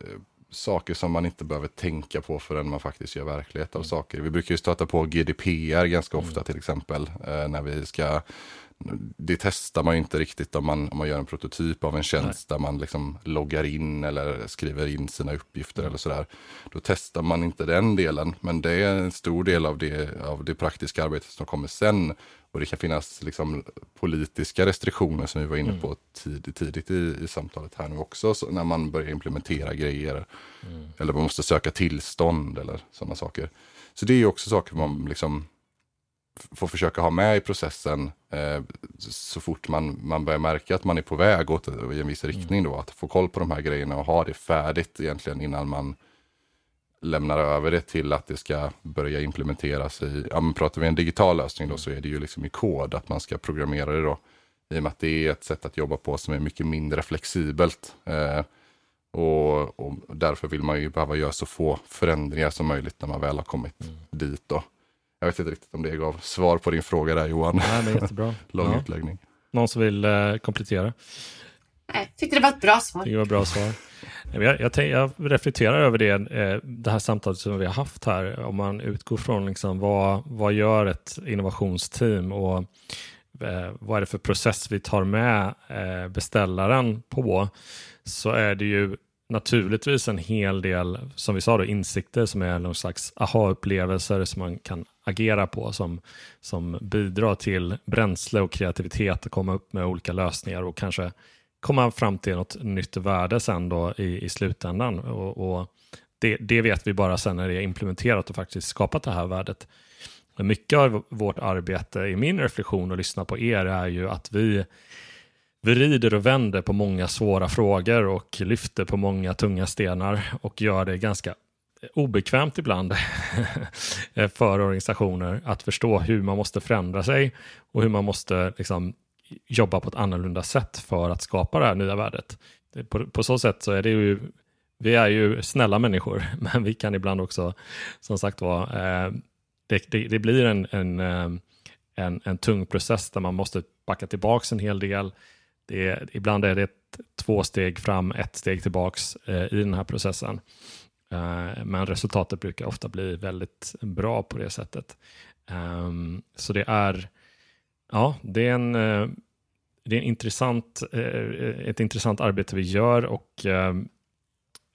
eh, saker som man inte behöver tänka på förrän man faktiskt gör verklighet av mm. saker. Vi brukar ju stöta på GDPR ganska ofta mm. till exempel. Eh, när vi ska det testar man ju inte riktigt om man, om man gör en prototyp av en tjänst Nej. där man liksom loggar in eller skriver in sina uppgifter mm. eller sådär. Då testar man inte den delen, men det är en stor del av det, av det praktiska arbetet som kommer sen. Och det kan finnas liksom politiska restriktioner som vi var inne mm. på tidigt, tidigt i, i samtalet här nu också, när man börjar implementera grejer. Mm. Eller man måste söka tillstånd eller sådana saker. Så det är ju också saker man liksom får försöka ha med i processen eh, så fort man, man börjar märka att man är på väg åt i en viss mm. riktning. Då, att få koll på de här grejerna och ha det färdigt egentligen innan man lämnar över det till att det ska börja implementeras i, ja men pratar vi en digital lösning då så är det ju liksom i kod att man ska programmera det då. I och med att det är ett sätt att jobba på som är mycket mindre flexibelt. Eh, och, och, därför vill man ju behöva göra så få förändringar som möjligt när man väl har kommit mm. dit då. Jag vet inte riktigt om det gav svar på din fråga där Johan. Nej, det är jättebra. Lång ja. utläggning. Någon som vill eh, komplettera? Jag tyckte det var ett bra svar. Det var ett bra svar. Jag, jag, jag reflekterar över det, eh, det här samtalet som vi har haft här. Om man utgår från liksom vad, vad gör ett innovationsteam och eh, vad är det för process vi tar med eh, beställaren på så är det ju naturligtvis en hel del, som vi sa, då, insikter som är någon slags aha-upplevelser som man kan agera på som, som bidrar till bränsle och kreativitet att komma upp med olika lösningar och kanske komma fram till något nytt värde sen då i, i slutändan. Och, och det, det, vet vi bara sen när det är implementerat och faktiskt skapat det här värdet. Men mycket av vårt arbete i min reflektion och lyssna på er är ju att vi vrider och vänder på många svåra frågor och lyfter på många tunga stenar och gör det ganska obekvämt ibland för organisationer att förstå hur man måste förändra sig och hur man måste liksom jobba på ett annorlunda sätt för att skapa det här nya värdet. På, på så sätt så är det ju, vi är ju snälla människor, men vi kan ibland också, som sagt var, eh, det, det, det, blir en, en, eh, en, en tung process där man måste backa tillbaka en hel del. Det, ibland är det ett, två steg fram, ett steg tillbaks eh, i den här processen. Eh, men resultatet brukar ofta bli väldigt bra på det sättet. Eh, så det är, ja, det är en, eh, det är en intressant, eh, ett intressant arbete vi gör och eh,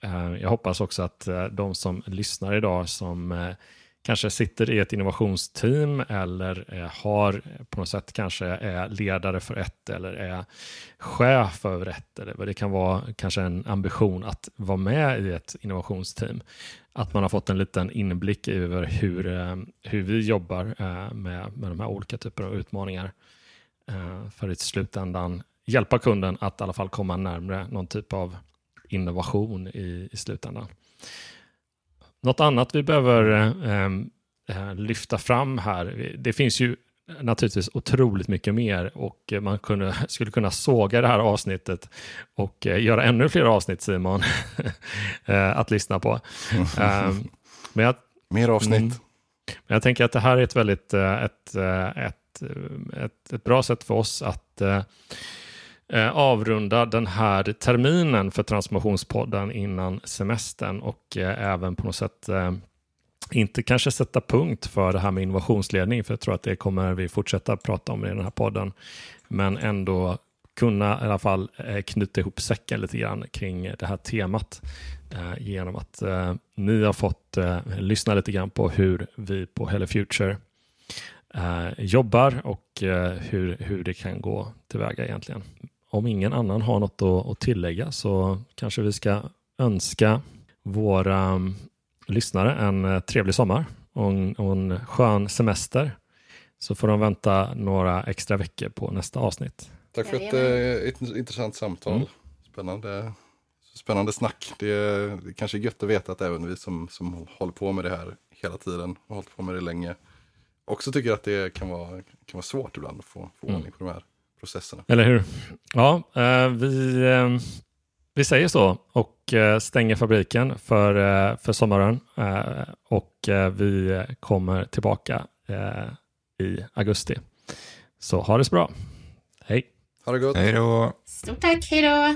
eh, jag hoppas också att de som lyssnar idag som kanske sitter i ett innovationsteam eller eh, har på något sätt kanske är ledare för ett eller är chef över ett eller vad det kan vara kanske en ambition att vara med i ett innovationsteam. Att man har fått en liten inblick över hur, eh, hur vi jobbar eh, med, med de här olika typerna av utmaningar för att i slutändan hjälpa kunden att i alla fall komma närmre någon typ av innovation i, i slutändan. Något annat vi behöver äh, lyfta fram här, det finns ju naturligtvis otroligt mycket mer och man kunde, skulle kunna såga det här avsnittet och äh, göra ännu fler avsnitt Simon äh, att lyssna på. um, men jag, mer avsnitt. Mm, men jag tänker att det här är ett väldigt ett, ett, ett, ett bra sätt för oss att eh, avrunda den här terminen för Transformationspodden innan semestern och eh, även på något sätt eh, inte kanske sätta punkt för det här med innovationsledning, för jag tror att det kommer vi fortsätta prata om i den här podden, men ändå kunna i alla fall eh, knyta ihop säcken lite grann kring det här temat eh, genom att eh, ni har fått lyssna lite grann på hur vi på Hello Future jobbar och hur, hur det kan gå tillväga egentligen om ingen annan har något att, tillägga så kanske vi ska önska våra mm, lyssnare en eh, trevlig sommar och en, och en skön semester. Så får de vänta några extra veckor på nästa avsnitt. Tack för ett, ett, ett intressant samtal. Mm. Spännande, spännande snack. Det är, det är kanske gött att veta att även vi som, som håller på med det här hela tiden och hållit på med det länge också tycker att det kan vara, kan vara svårt ibland att få, få mm. ordning på de här processerna. Eller hur? Ja, eh, vi, eh, vi säger så och eh, stänger fabriken för, för sommaren och vi kommer tillbaka i augusti. Så ha det så bra. Hej! Ha det gott! Hej då! Stort tack, hej då!